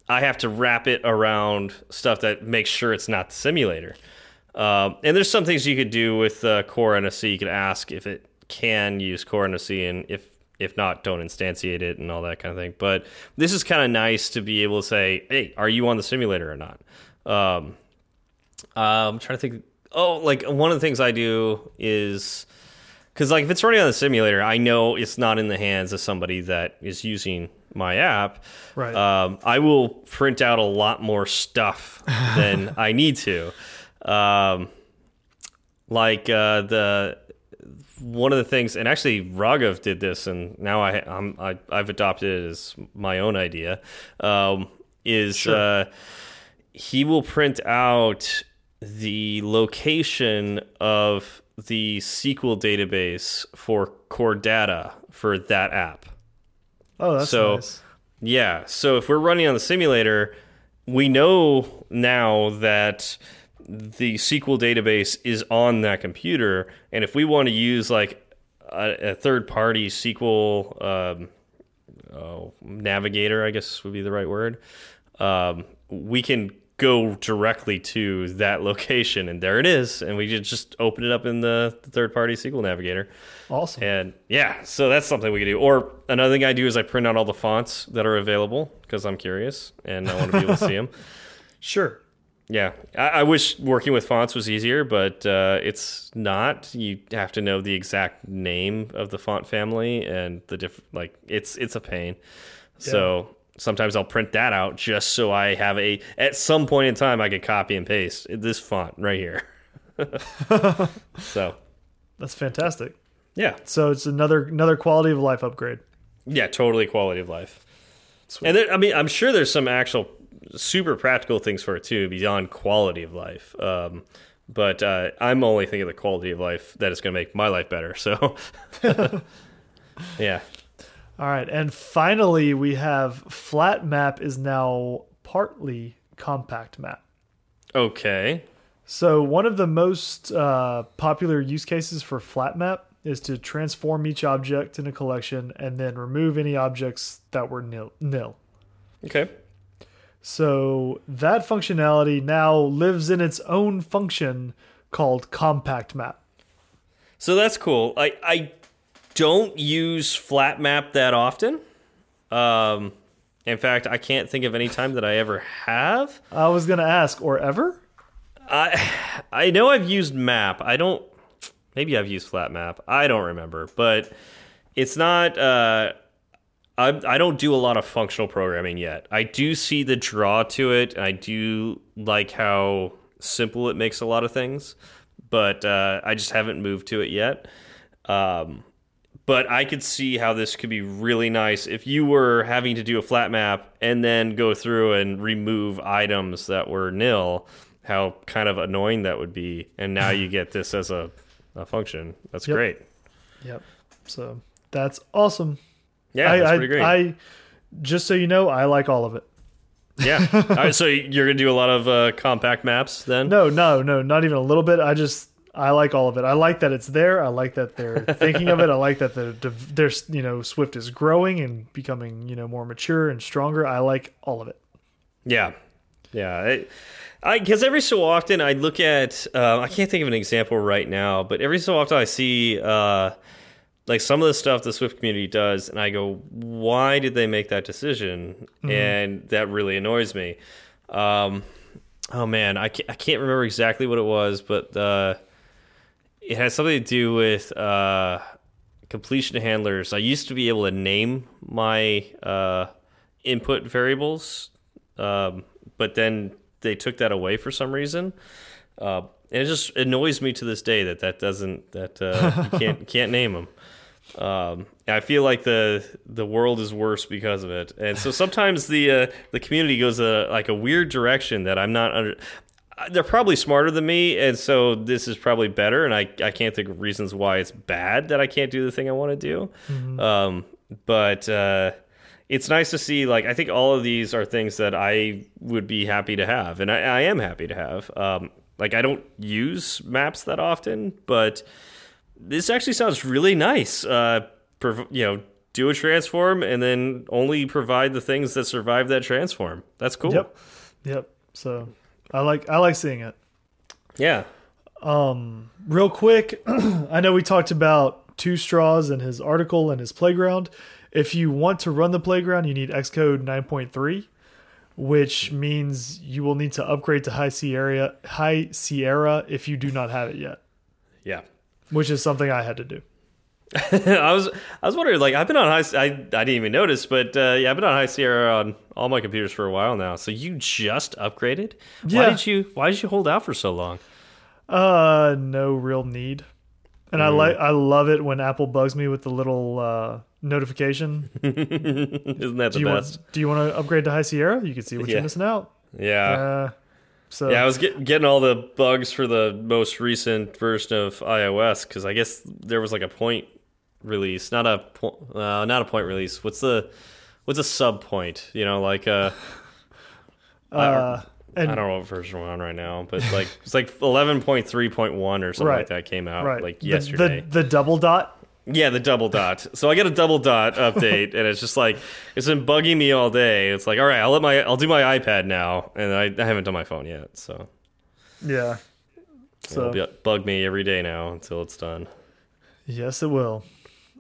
I have to wrap it around stuff that makes sure it's not the simulator. Um, and there's some things you could do with uh, Core NFC. You could ask if it can use Core NFC, and if if not, don't instantiate it and all that kind of thing. But this is kind of nice to be able to say, "Hey, are you on the simulator or not?" Um, I'm trying to think oh, like one of the things I do is because like if it's running on the simulator, I know it's not in the hands of somebody that is using my app. Right. Um, I will print out a lot more stuff than I need to. Um, like uh, the one of the things, and actually Raghav did this, and now I, I'm I, I've adopted it as my own idea. Um, is Sure. uh, he will print out the location of the SQL database for core data for that app. Oh, that's so- nice. Yeah. So if we're running on the simulator, we know now that the SQL database is on that computer, and if we want to use like a, a third-party SQL um, oh, navigator, I guess would be the right word, um, we can go directly to that location, and there it is, and we could just open it up in the, the third-party SQL navigator. Awesome. And yeah, so that's something we can do. Or another thing I do is I print out all the fonts that are available because I'm curious and I want to be able to see them. Sure. Yeah, I, I wish working with fonts was easier, but uh, it's not. You have to know the exact name of the font family and the different. Like it's it's a pain. So sometimes I'll print that out just so I have a. At some point in time, I could copy and paste this font right here. so That's fantastic. yeah, So it's another another quality of life upgrade. Yeah, totally quality of life. Sweet. And there, I mean, I'm sure there's some actual super practical things for it too, beyond quality of life. Um, but uh, I'm only thinking the quality of life that is going to make my life better. So, yeah. All right, and finally we have flat map is now partly compact map. Okay. So one of the most uh, popular use cases for flat map is to transform each object in a collection and then remove any objects that were nil. nil. Okay. So that functionality now lives in its own function called compact map. So that's cool. I I don't use flat map that often. Um, in fact, I can't think of any time that I ever have. I was going to ask, or ever? I I know I've used map. I don't. Maybe I've used flat map. I don't remember, but it's not. Uh, I I don't do a lot of functional programming yet. I do see the draw to it, I do like how simple it makes a lot of things, but uh, I just haven't moved to it yet. Um, but I could see how this could be really nice if you were having to do a flat map and then go through and remove items that were nil. How kind of annoying that would be, and now you get this as a, a function. That's Yep. great. Yep. So that's awesome. Yeah, I, that's I, pretty great. I just so you know, I like all of it. yeah. All right, so you're gonna do a lot of uh, compact maps then? No, no, no, not even a little bit. I just I like all of it. I like that it's there. I like that they're thinking of it. I like that they're, they're you know Swift is growing and becoming you know more mature and stronger. I like all of it. Yeah, yeah. I because every so often I look at uh, I can't think of an example right now, but every so often I see uh, like some of the stuff the Swift community does, and I go, "Why did they make that decision?" And that really annoys me. Um, oh man, I can't, I can't remember exactly what it was, but uh, it has something to do with uh, completion handlers. I used to be able to name my uh, input variables, um, but then they took that away for some reason. Uh, and it just annoys me to this day that that doesn't that uh, you can't can't name them. Um, I feel like the the world is worse because of it, and so sometimes the uh, the community goes a like a weird direction that I'm not under. They're probably smarter than me, and so this is probably better. And I I can't think of reasons why it's bad that I can't do the thing I want to do. Um, but uh, it's nice to see. Like I think all of these are things that I would be happy to have, and I, I am happy to have. Um, like I don't use maps that often, but this actually sounds really nice. Uh, you know, do a transform and then only provide the things that survive that transform. That's cool. Yep. Yep. So I like I like seeing it. Yeah. Um, real quick, I know we talked about two straws in his article and his playground. If you want to run the playground, you need Xcode 9.3, which means you will need to upgrade to High Sierra, High Sierra if you do not have it yet, Yeah. which is something I had to do. I was I was wondering like I've been on high I I didn't even notice but uh, yeah I've been on High Sierra on all my computers for a while now so you just upgraded yeah. why did you why did you hold out for so long Uh, no real need. And I like I love it when Apple bugs me with the little uh, notification. isn't that the Do you best want Do you want to upgrade to High Sierra? You can see what Yeah. you're missing out. yeah Uh, so yeah I was get, getting all the bugs for the most recent version of iOS because I guess there was like a point release not a po uh, not a point release what's the what's a sub point you know like uh uh, and I don't know what version we're on right now, but like it's like eleven point three point one or something Right. like that came out right like yesterday. The, the double dot. yeah, the double dot. So I get a double dot update, and it's just like it's been bugging me all day. It's like, all right, I'll let my I'll do my iPad now, and I, I haven't done my phone yet, so Yeah. it'll be, bug me every day now until it's done. yes, it will.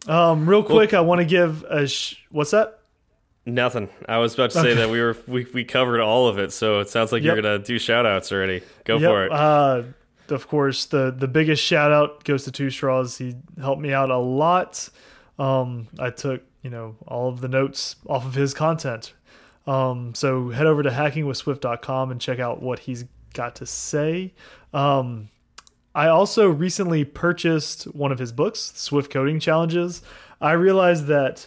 Um, real quick, I want to give a sh what's that? Nothing. I was about to say Okay. that we were we, we covered all of it, so it sounds like you're gonna do shout outs already. Go Yep, for it. Uh, of course, the the biggest shout out goes to Two Straws. He helped me out a lot. Um, I took you know all of the notes off of his content. Um, so head over to hackingwithswift.com and check out what he's got to say. Um, I also recently purchased one of his books, Swift Coding Challenges. I realized that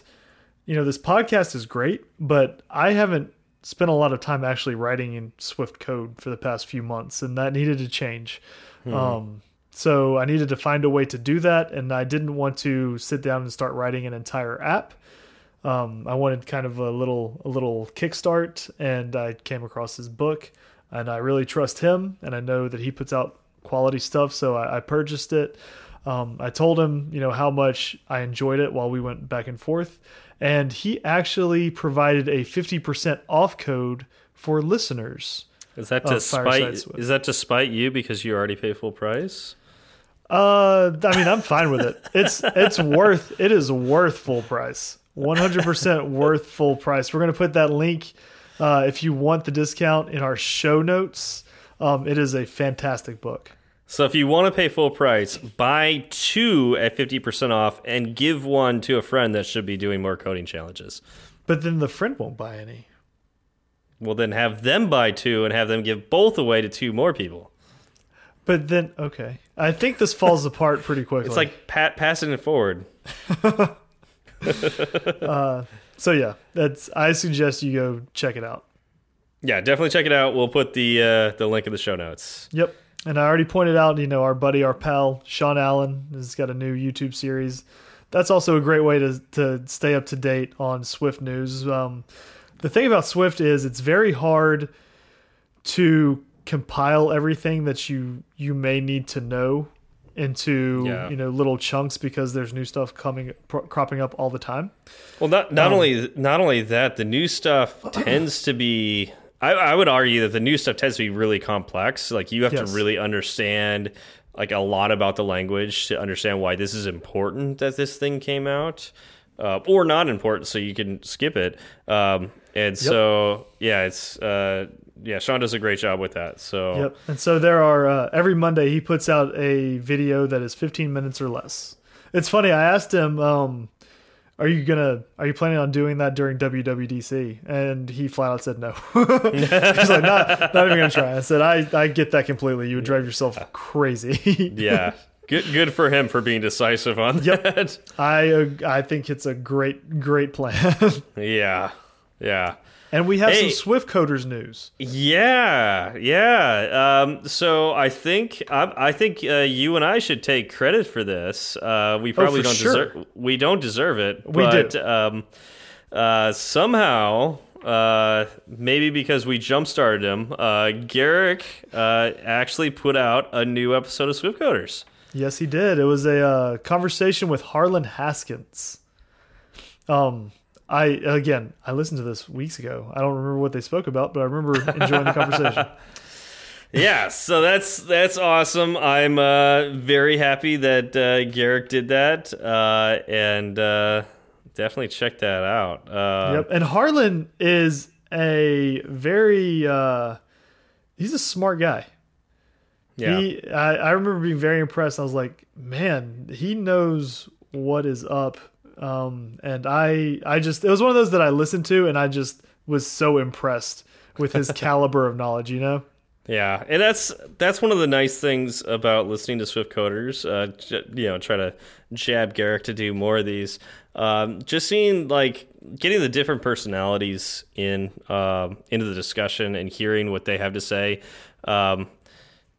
you know this podcast is great, but I haven't spent a lot of time actually writing in Swift code for the past few months, and that needed to change. Um, so I needed to find a way to do that, and I didn't want to sit down and start writing an entire app. Um, I wanted kind of a little a little kickstart, and I came across his book, and I really trust him, and I know that he puts out quality stuff, so I, I purchased it. Um, I told him, you know, how much I enjoyed it while we went back and forth, and he actually provided a fifty percent off code for listeners. Is that to spite? Is that to spite you because you already pay full price? Uh, I mean, I'm fine with it. It's it's worth it is worth full price. 100% worth full price. We're gonna put that link uh, if you want the discount in our show notes. Um, it is a fantastic book. So if you want to pay full price, buy two at 50% off and give one to a friend that should be doing more coding challenges. But then the friend won't buy any. Well, then have them buy two and have them give both away to two more people. But then okay, I think this falls apart pretty quickly. It's like pat passing it forward. so yeah, that's I suggest you go check it out. Yeah, definitely check it out. We'll put the uh, the link in the show notes. Yep. And I already pointed out, you know, our buddy, our pal, Sean Allen, has got a new YouTube series. That's also a great way to to stay up to date on Swift news. Um, the thing about Swift is it's very hard to compile everything that you you may need to know into Yeah. you know little chunks because there's new stuff coming pro cropping up all the time. Well, not not Um, only not only that, the new stuff tends to be. I, I would argue that the new stuff tends to be really complex. Like you have Yes. to really understand like a lot about the language to understand why this is important that this thing came out, uh, or not important, so you can skip it. Um, and so yeah, it's uh, yeah, Sean does a great job with that. So Yep. And so there are uh, every Monday he puts out a video that is 15 minutes or less. It's funny. I asked him, um, "Are you gonna? Are you planning on doing that during WWDC?" And he flat out said no. He's like, "Not, not even gonna try." I said, "I, I get that completely. You would drive yourself crazy." yeah, good good for him for being decisive on that. I, uh, I think it's a great, great plan. yeah, yeah. And we have Hey. some Swift coders news. Yeah, yeah. Um, so I think I, I think uh, you and I should take credit for this. Uh, we probably Oh, don't sure. deserve. We don't deserve it. We but, do. Um, uh, somehow, uh, maybe because we jump started him, uh, Garric uh, actually put out a new episode of Swift Coders. Yes, he did. It was a uh, conversation with Harlan Haskins. Um, I again, I listened to this weeks ago. I don't remember what they spoke about, but I remember enjoying the conversation. yeah, so that's that's awesome. I'm uh, very happy that uh, Garric did that, uh, and uh, definitely check that out. Uh, Yep. And Harlan is a very uh, he's a smart guy. Yeah. He, I, I remember being very impressed. I was like, man, he knows what is up. Um, and I, I just, it was one of those that I listened to, and I just was so impressed with his caliber of knowledge. You know? Yeah, and that's that's one of the nice things about listening to Swift Coders. Uh, you know, try to jab Garric to do more of these. Um, just seeing like getting the different personalities in um, into the discussion and hearing what they have to say. Um,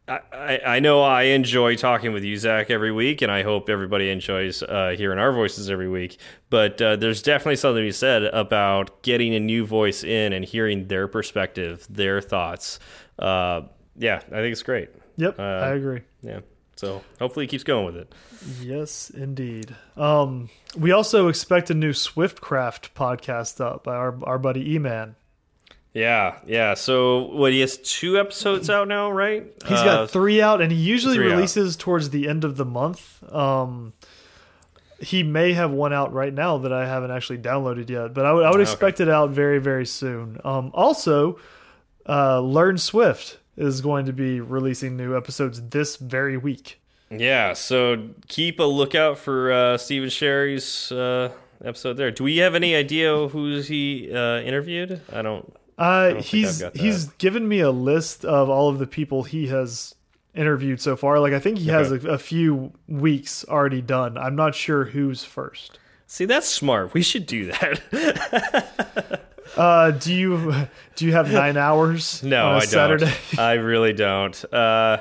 I, I know I enjoy talking with you, Zach, every week, and I hope everybody enjoys uh, hearing our voices every week. But uh, there's definitely something to be said about getting a new voice in and hearing their perspective, their thoughts. Uh, yeah, I think it's great. Yep, Uh, I agree. Yeah, so hopefully he keeps going with it. Yes, indeed. Um, we also expect a new Swiftcraft podcast up by our our buddy E Man. Yeah, yeah. So what? He has two episodes out now, right? He's Uh, got three out, and he usually three out. releases towards the end of the month. Um, he may have one out right now that I haven't actually downloaded yet, but I would I would expect it out very very soon. Um, also, uh, Learn Swift is going to be releasing new episodes this very week. Yeah, so keep a lookout for uh, Stephen Sherry's uh, episode there. Do we have any idea who's he uh, interviewed? I don't. Uh, he's he's given me a list of all of the people he has interviewed so far. Like I think he has a, a few weeks already done. I'm not sure who's first. See, that's smart. We should do that. Uh, do you do you have nine hours? no, I Saturday. don't. I really don't. Uh,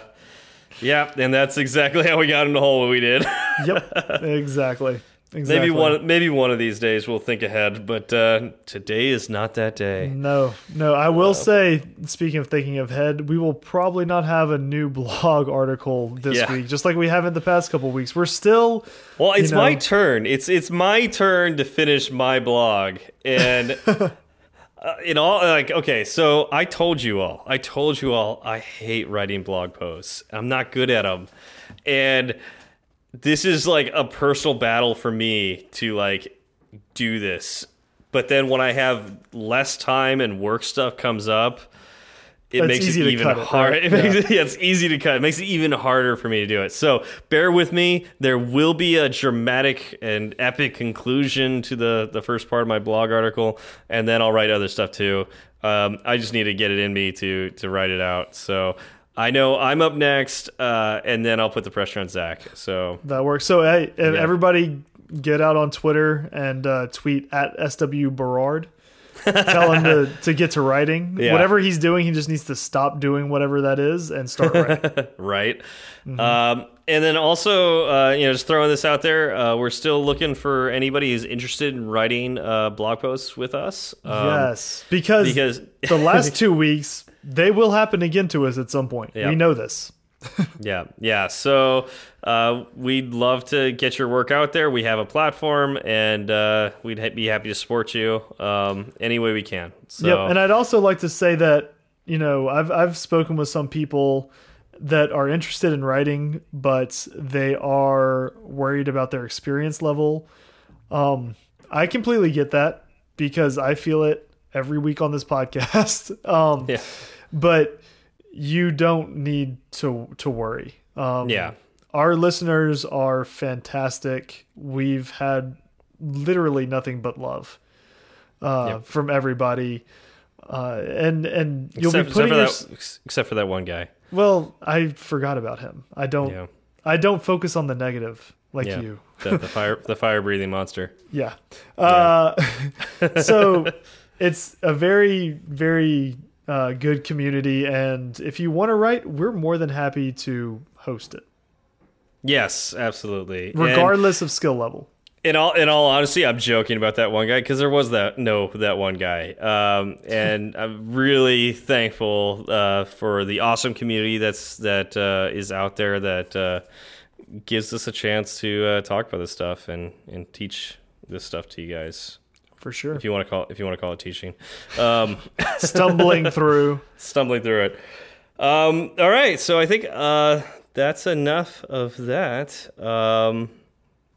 yeah, and that's exactly how we got in the hole we did. yep, exactly. Exactly. maybe one, maybe one of these days we'll think ahead, but uh, today is not that day. No, no. I will say, speaking of thinking of head, we will probably not have a new blog article this Yeah. week, just like we have in the past couple weeks. We're still Well, it's know- my turn. It's it's my turn to finish my blog, and uh, in all like okay. So I told you all. I told you all. I hate writing blog posts. I'm not good at them, and this is like a personal battle for me to like do this. But then when I have less time and work stuff comes up, it makes it even cut it, harder. right? It makes it, yeah, it's easy to cut. It makes it even harder for me to do it. So bear with me. There will be a dramatic and epic conclusion to the the first part of my blog article, and then I'll write other stuff too. Um, I just need to get it in me to to write it out. So I know I'm up next, uh, and then I'll put the pressure on Zach. So that works. So hey, Yeah. everybody, get out on Twitter and uh, tweet at sw Berard. Tell him to, to get to writing. Yeah. Whatever he's doing, he just needs to stop doing whatever that is and start writing. right? Mm-hmm. Um, and then also, uh, you know, just throwing this out there, uh, we're still looking for anybody who's interested in writing uh, blog posts with us. Um, yes, because, because the last two weeks they will happen again to us at some point. Yeah. We know this. yeah, yeah. So uh, we'd love to get your work out there. We have a platform, and uh, we'd ha be happy to support you um, any way we can. So Yep, and I'd also like to say that you know I've I've spoken with some people that are interested in writing, but they are worried about their experience level. Um, I completely get that because I feel it every week on this podcast. um, yeah, but you don't need to to worry. Um, yeah, our listeners are fantastic. We've had literally nothing but love uh, Yep. from everybody, uh, and and you'll except, be except putting for your, that, except for that one guy. well. I forgot about him. I don't. Yeah, I don't focus on the negative like yeah. you. the, the fire, the fire breathing monster. Yeah. Uh, so it's a very, very uh, good community. And if you want to write, we're more than happy to host it, Yes, absolutely. And- regardless of skill level. in all in all honesty, I'm joking about that one guy because there was that no that one guy, um, and I'm really thankful uh, for the awesome community that's that uh, is out there that uh, gives us a chance to uh, talk about this stuff and and teach this stuff to you guys. For sure. If you want to call if you want to call it teaching, um, Stumbling through. stumbling through it. Um, all right, so I think uh, that's enough of that. Um,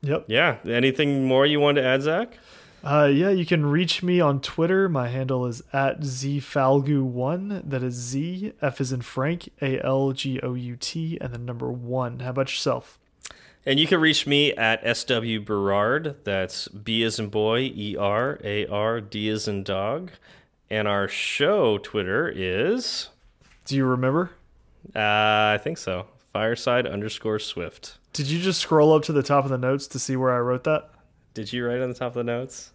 Yep. yeah. Anything more you want to add, Zach? Uh, yeah, you can reach me on Twitter. My handle is at zfalgout1. That is Z, F is in Frank, A L G O U T, and the number one. How about yourself? And you can reach me at SW Berard. That's B as in boy, E R A R D as in dog. And our show Twitter is. Do you remember? Uh, I think so. Fireside underscore Swift. Did you just scroll up to the top of the notes to see where I wrote that? Did you write on the top of the notes?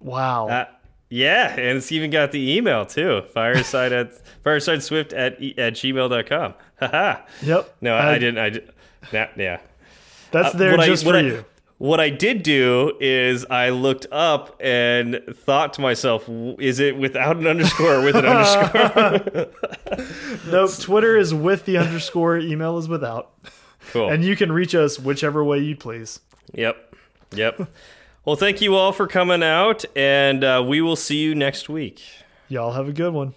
Wow. Uh, yeah, and it's even got the email too. Fireside at fireside swift at at gmail.com. Haha. yep. No, I, I didn't. I did. Nah, yeah. That's there what just I, for what you. What I did do is I looked up and thought to myself, is it without an underscore or with an underscore? nope. Twitter is with the underscore. Email is without. Cool. And you can reach us whichever way you please. Yep. Yep. well, thank you all for coming out, and uh, we will see you next week. Y'all have a good one.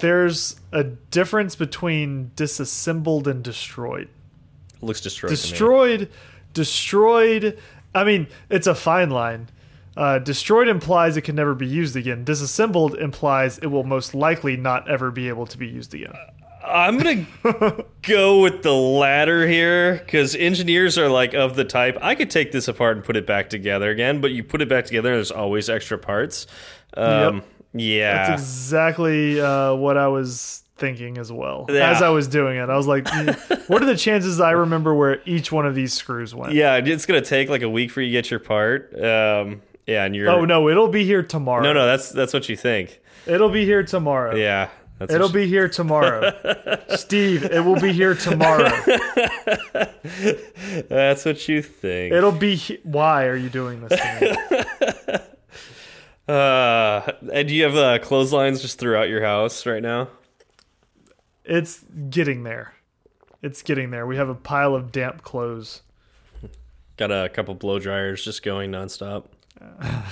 There's a difference between disassembled and destroyed. looks destroyed. to me. Destroyed, destroyed. I mean, it's a fine line. Uh, destroyed implies it can never be used again. Disassembled implies it will most likely not ever be able to be used again. I'm gonna go with the latter here because engineers are like of the type I could take this apart and put it back together again, but you put it back together, and there's always extra parts. Um, Yeah, That's exactly uh, what I was thinking as well. Yeah. As I was doing it, I was like, "Mm, "What are the chances I remember where each one of these screws went?" yeah. It's gonna take like a week for you to get your part. Um, yeah, and you're Oh no, it'll be here tomorrow. no, no. That's that's what you think. it'll be here tomorrow. Yeah, that's It'll be here tomorrow. Steve, it will be here tomorrow. that's what you think. It'll be Why are you doing this to me? Uh, and do you have uh, clotheslines just throughout your house right now? It's getting there. It's getting there. We have a pile of damp clothes. Got a couple blow dryers just going nonstop. I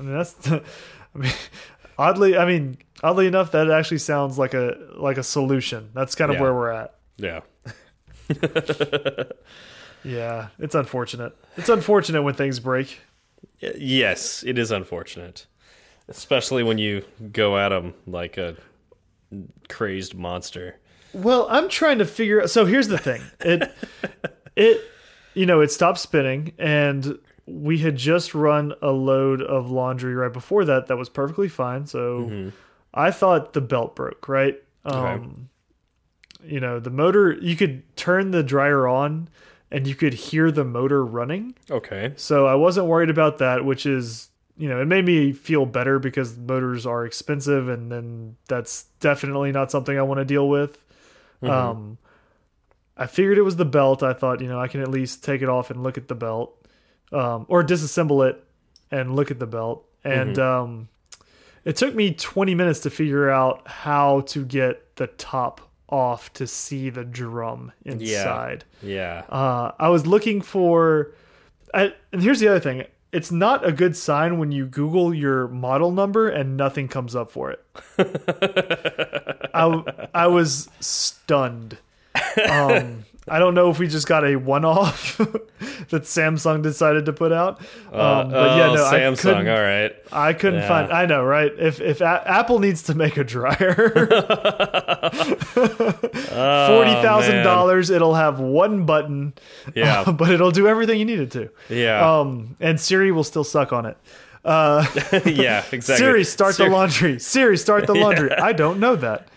mean, that's. I mean, oddly, I mean, oddly enough, that actually sounds like a like a solution. That's kind of Yeah. where we're at. Yeah. Yeah, it's unfortunate. It's unfortunate when things break. Yes, it is unfortunate, especially when you go at them like a crazed monster. Well, I'm trying to figure. Out so here's the thing. It it you know it stopped spinning, and we had just run a load of laundry right before that. That was perfectly fine. So I thought the belt broke. Right. Um, You know the motor. You could turn the dryer on, and you could hear the motor running. Okay. So I wasn't worried about that, which is, you know, it made me feel better because motors are expensive and then that's definitely not something I want to deal with. Um I figured it was the belt. I thought, you know, I can at least take it off and look at the belt. Um or disassemble it and look at the belt. And um it took me 20 minutes to figure out how to get the top off to see the drum inside. Yeah. Uh, I was looking for, I, and here's the other thing: it's not a good sign when you Google your model number and nothing comes up for it. I I was stunned. Um, I don't know if we just got a one-off that Samsung decided to put out. Um, but yeah, oh, no, I Samsung. All right. I couldn't Yeah. find. I know, right? If if a Apple needs to make a dryer, forty thousand dollars, it'll have one button, Yeah. but it'll do everything you need it to. Yeah. Um, and Siri will still suck on it. Uh, yeah. Exactly. Siri, start Siri- the laundry. Siri, start the laundry. I don't know that.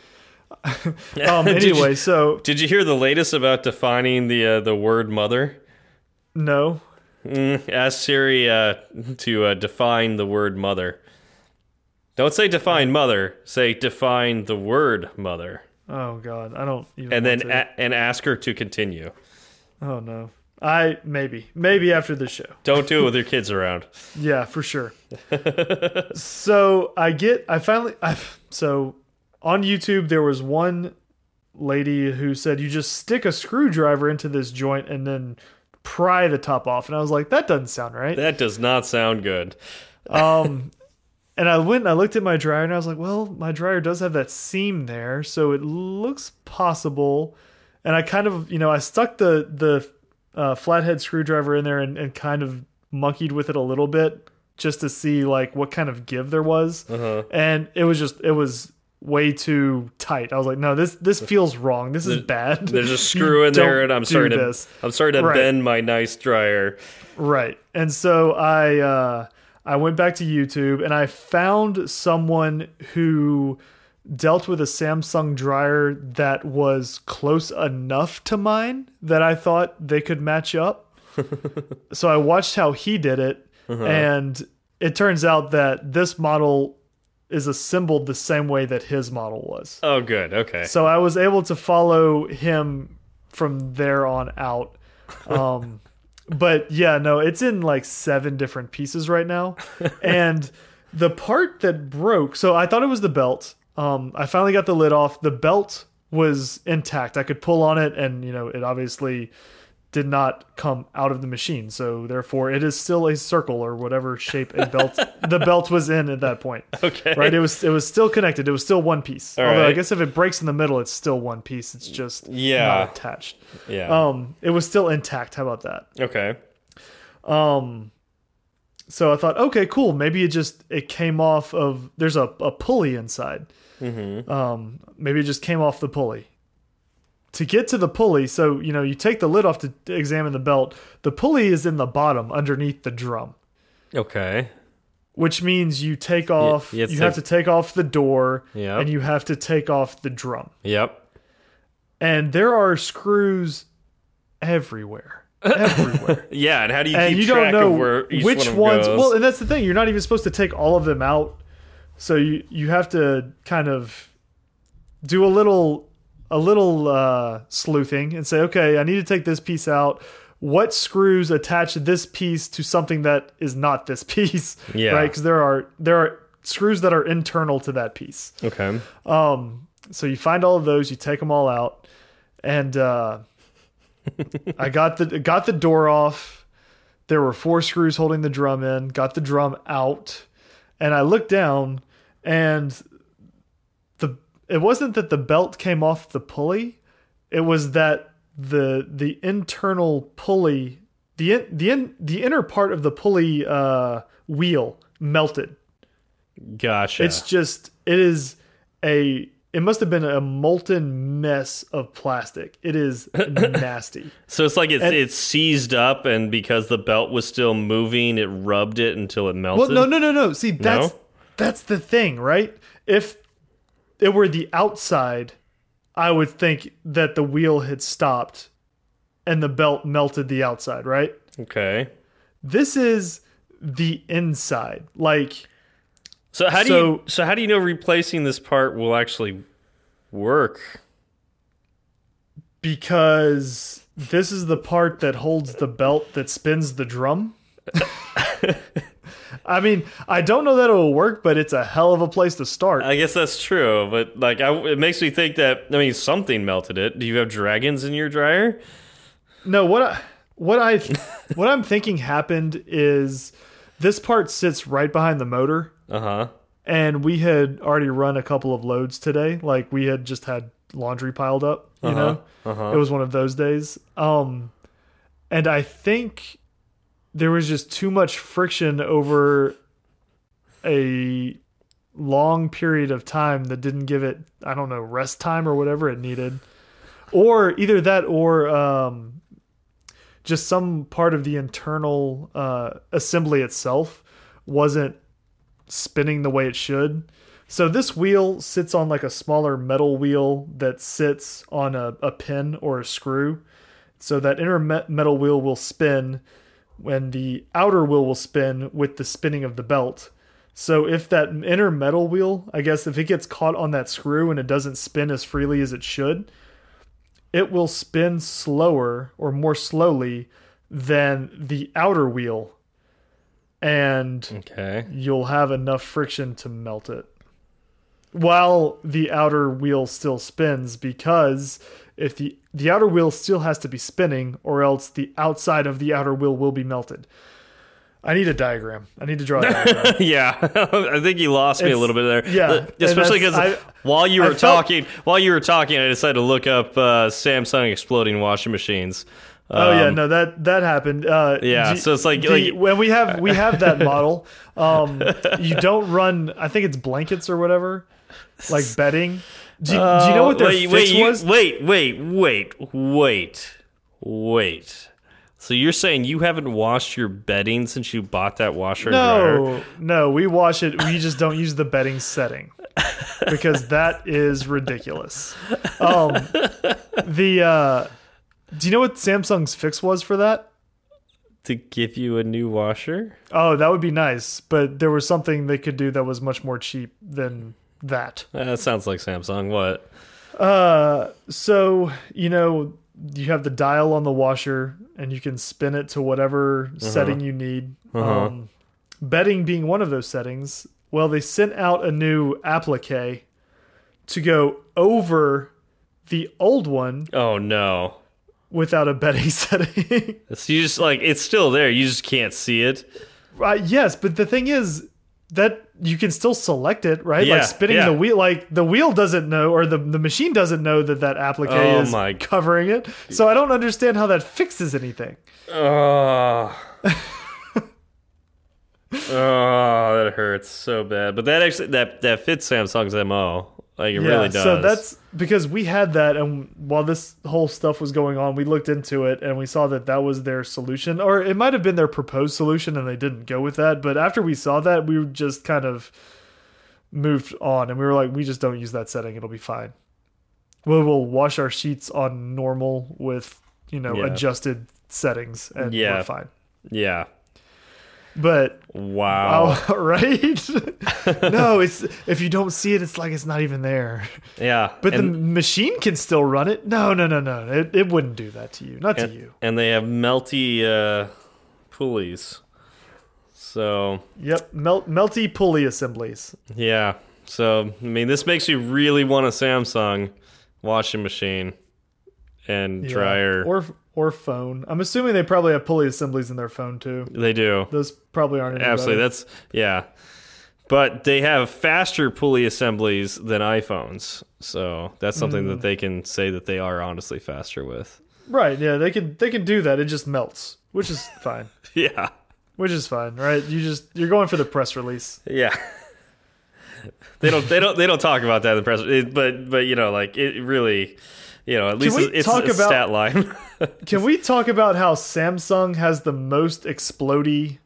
um, Did you- anyway, so Did you hear the latest about defining the uh, the word mother? no. Mm, ask Siri uh, to uh, define the word mother. Don't say define mother. Say define the word mother, Oh God, I don't. Even and then and ask her to continue. oh no. I maybe maybe after the show. Don't do it with your kids around. Yeah, for sure. so I get, I finally, I so on YouTube there was one lady who said you just stick a screwdriver into this joint and then pry the top off, and I was like, that doesn't sound right. That does not sound good. Um, and I went and I looked at my dryer and I was like, well, my dryer does have that seam there, so it looks possible. And I kind of, you know, I stuck the the uh, flathead screwdriver in there and, and kind of monkeyed with it a little bit just to see like what kind of give there was. Uh-huh. And it was just it was way too tight. I was like, no, this this feels wrong. This is bad. There's a screw in there, and I'm do starting to this. I'm starting to Right. bend my nice dryer. Right. And so I uh I went back to YouTube and I found someone who dealt with a Samsung dryer that was close enough to mine that I thought they could match up. so I watched how he did it and it turns out that this model is assembled the same way that his model was. Oh, good. Okay. So I was able to follow him from there on out. Um, but yeah, no, it's in like seven different pieces right now. and the part that broke, so I thought it was the belt. Um, I finally got the lid off. The belt was intact. I could pull on it, and you know, it obviously did not come out of the machine. So therefore, it is still a circle or whatever shape a belt the belt was in at that point Okay. right? It was it was still connected. It was still one piece. Although I guess if it breaks in the middle, it's still one piece. It's just Yeah. not attached. Yeah. Um, it was still intact. How about that? okay. Um, so I thought, okay, cool. Maybe it just it came off of. There's a a pulley inside. Mm-hmm. Um, maybe it just came off the pulley. To get to the pulley, so you know, you take the lid off to examine the belt. The pulley is in the bottom underneath the drum. Okay. which means you take off you have you to have to take- off the door Yep. and you have to take off the drum Yep. and there are screws everywhere everywhere Yeah. And how do you and keep you track don't know of where each which one ones goes? well and that's the thing you're not even supposed to take all of them out so you you have to kind of do a little a little uh, sleuthing and say okay i need to take this piece out what screws attach this piece to something that is not this piece Yeah. right because there are there are screws that are internal to that piece okay. um, so you find all of those, you take them all out, and uh, I got the got the door off. There were four screws holding the drum in. Got the drum out, and I looked down, and it wasn't that the belt came off the pulley. It was that the the internal pulley, the in, the in, the inner part of the pulley uh, wheel melted. Gotcha. It's just it is a it must have been a molten mess of plastic. It is nasty. so it's like it's and- it's seized up, and because the belt was still moving, it rubbed it until it melted. Well, no, no, no, no. See, that's No? that's the thing, right? If it were the outside, I would think that the wheel had stopped and the belt melted the outside, right? Okay. This is the inside. Like So how do So- you so how do you know replacing this part will actually work? because this is the part that holds the belt that spins the drum. I mean, I don't know that it will work, but it's a hell of a place to start. I guess that's true, but like I, it makes me think that I mean something melted it. Do you have dragons in your dryer? no, what I what I what I'm thinking happened is this part sits right behind the motor, Uh huh. and we had already run a couple of loads today. Like we had just had laundry piled up, you know. Uh-huh. It was one of those days. Um, and I think there was just too much friction over a long period of time that didn't give it, I don't know, rest time or whatever it needed. Or either that or um, just some part of the internal uh, assembly itself wasn't spinning the way it should. So this wheel sits on like a smaller metal wheel that sits on a, a pin or a screw. So that inner metal wheel will spin when the outer wheel will spin with the spinning of the belt. So if that inner metal wheel, I guess if it gets caught on that screw and it doesn't spin as freely as it should, it will spin slower or more slowly than the outer wheel. And Okay. you'll have enough friction to melt it. while the outer wheel still spins because if the the outer wheel still has to be spinning or else the outside of the outer wheel will be melted. I need a diagram. I need to draw a diagram. yeah, I think you lost me a little bit there. yeah, especially because while you I were felt- talking, while you were talking, I decided to look up uh, Samsung exploding washing machines. Oh yeah, Um, no that that happened. Uh, Yeah, so it's like- the- like- when we have we have that model. Um, you don't run. I think it's blankets or whatever, like bedding. Do you, do you know what their Uh, wait, fix wait, you- was? wait, wait, wait, wait, wait. So you're saying you haven't washed your bedding since you bought that washer? No, no, we wash it. We just don't use the bedding setting because that is ridiculous. Um, the uh, do you know what Samsung's fix was for that? To give you a new washer? Oh, that would be nice, but there was something they could do that was much more cheap than that. Uh, That sounds like Samsung. What? Uh, so you know you have the dial on the washer, and you can spin it to whatever setting you need. Uh-huh. Um, bedding being one of those settings. Well, they sent out a new applique to go over the old one Oh no! without a bedding setting. So you just like it's still there. You just can't see it. uh, yes, but the thing is that you can still select it, right? Yeah, like spinning yeah. the wheel, like the wheel doesn't know, or the the machine doesn't know that that applique Oh is my- covering it. So I don't understand how that fixes anything. Oh. oh, that hurts so bad. But that actually that that fits Samsung's mo. Like it really does. So that's because we had that, and while this whole stuff was going on, we looked into it and we saw that that was their solution, or it might have been their proposed solution, and they didn't go with that. But after we saw that, we just kind of moved on, and we were like, we just don't use that setting; it'll be fine. We'll, we'll wash our sheets on normal with you know Yeah. adjusted settings, and Yeah. we're fine. yeah. But Wow. oh, right? no, it's if you don't see it, it's like it's not even there. yeah. But and, the machine can still run it. No, no, no, no. It, it wouldn't do that to you. Not to you. and they have melty uh, pulleys. So Yep. Melt, melty pulley assemblies. yeah. So I mean, this makes you really want a Samsung washing machine and Yeah. dryer. Or or phone. I'm assuming they probably have pulley assemblies in their phone too. they do. Those probably aren't any Absolutely. better. That's yeah. But they have faster pulley assemblies than iPhones. So that's something Mm. that they can say that they are honestly faster with. right. Yeah, they can they can do that. It just melts, which is fine. Yeah. Which is fine, right? You just you're going for the press release. Yeah. they don't they don't they don't talk about that in the press but but you know like it really you know at least we it's, talk it's a about- stat line. Can we talk about how Samsung has the most explody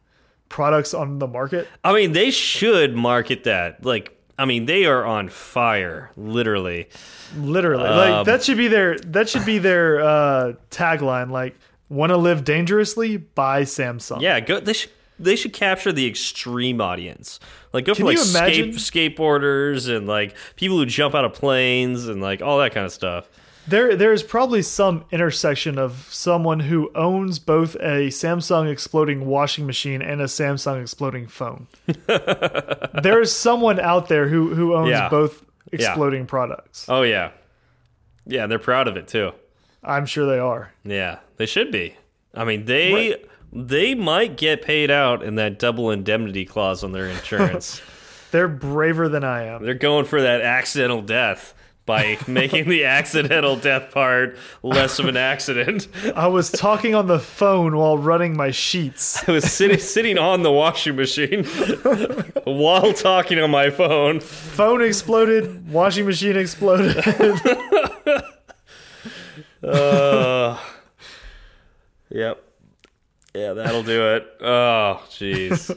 products on the market? I mean, they should market that. Like I mean, they are on fire, literally. Literally, Um, like that should be their that should be their uh, tagline. Like, want to live dangerously? Buy Samsung. Yeah, go. They should. They should capture the extreme audience. Like go for like skate, skateboarders and like people who jump out of planes and like all that kind of stuff. There, there is probably some intersection of someone who owns both a Samsung exploding washing machine and a Samsung exploding phone. there is someone out there who who owns Yeah. both exploding products. Oh yeah, yeah. They're proud of it too. I'm sure they are. Yeah, they should be. I mean, they Right. they might get paid out in that double indemnity clause on their insurance. They're braver than I am. They're going for that accidental death by making the accidental death part less of an accident. I was talking on the phone while running my sheets. I was sitting sitting on the washing machine while talking on my phone. Phone exploded. Washing machine exploded. Uh, yep. Yeah, that'll do it. Oh, jeez.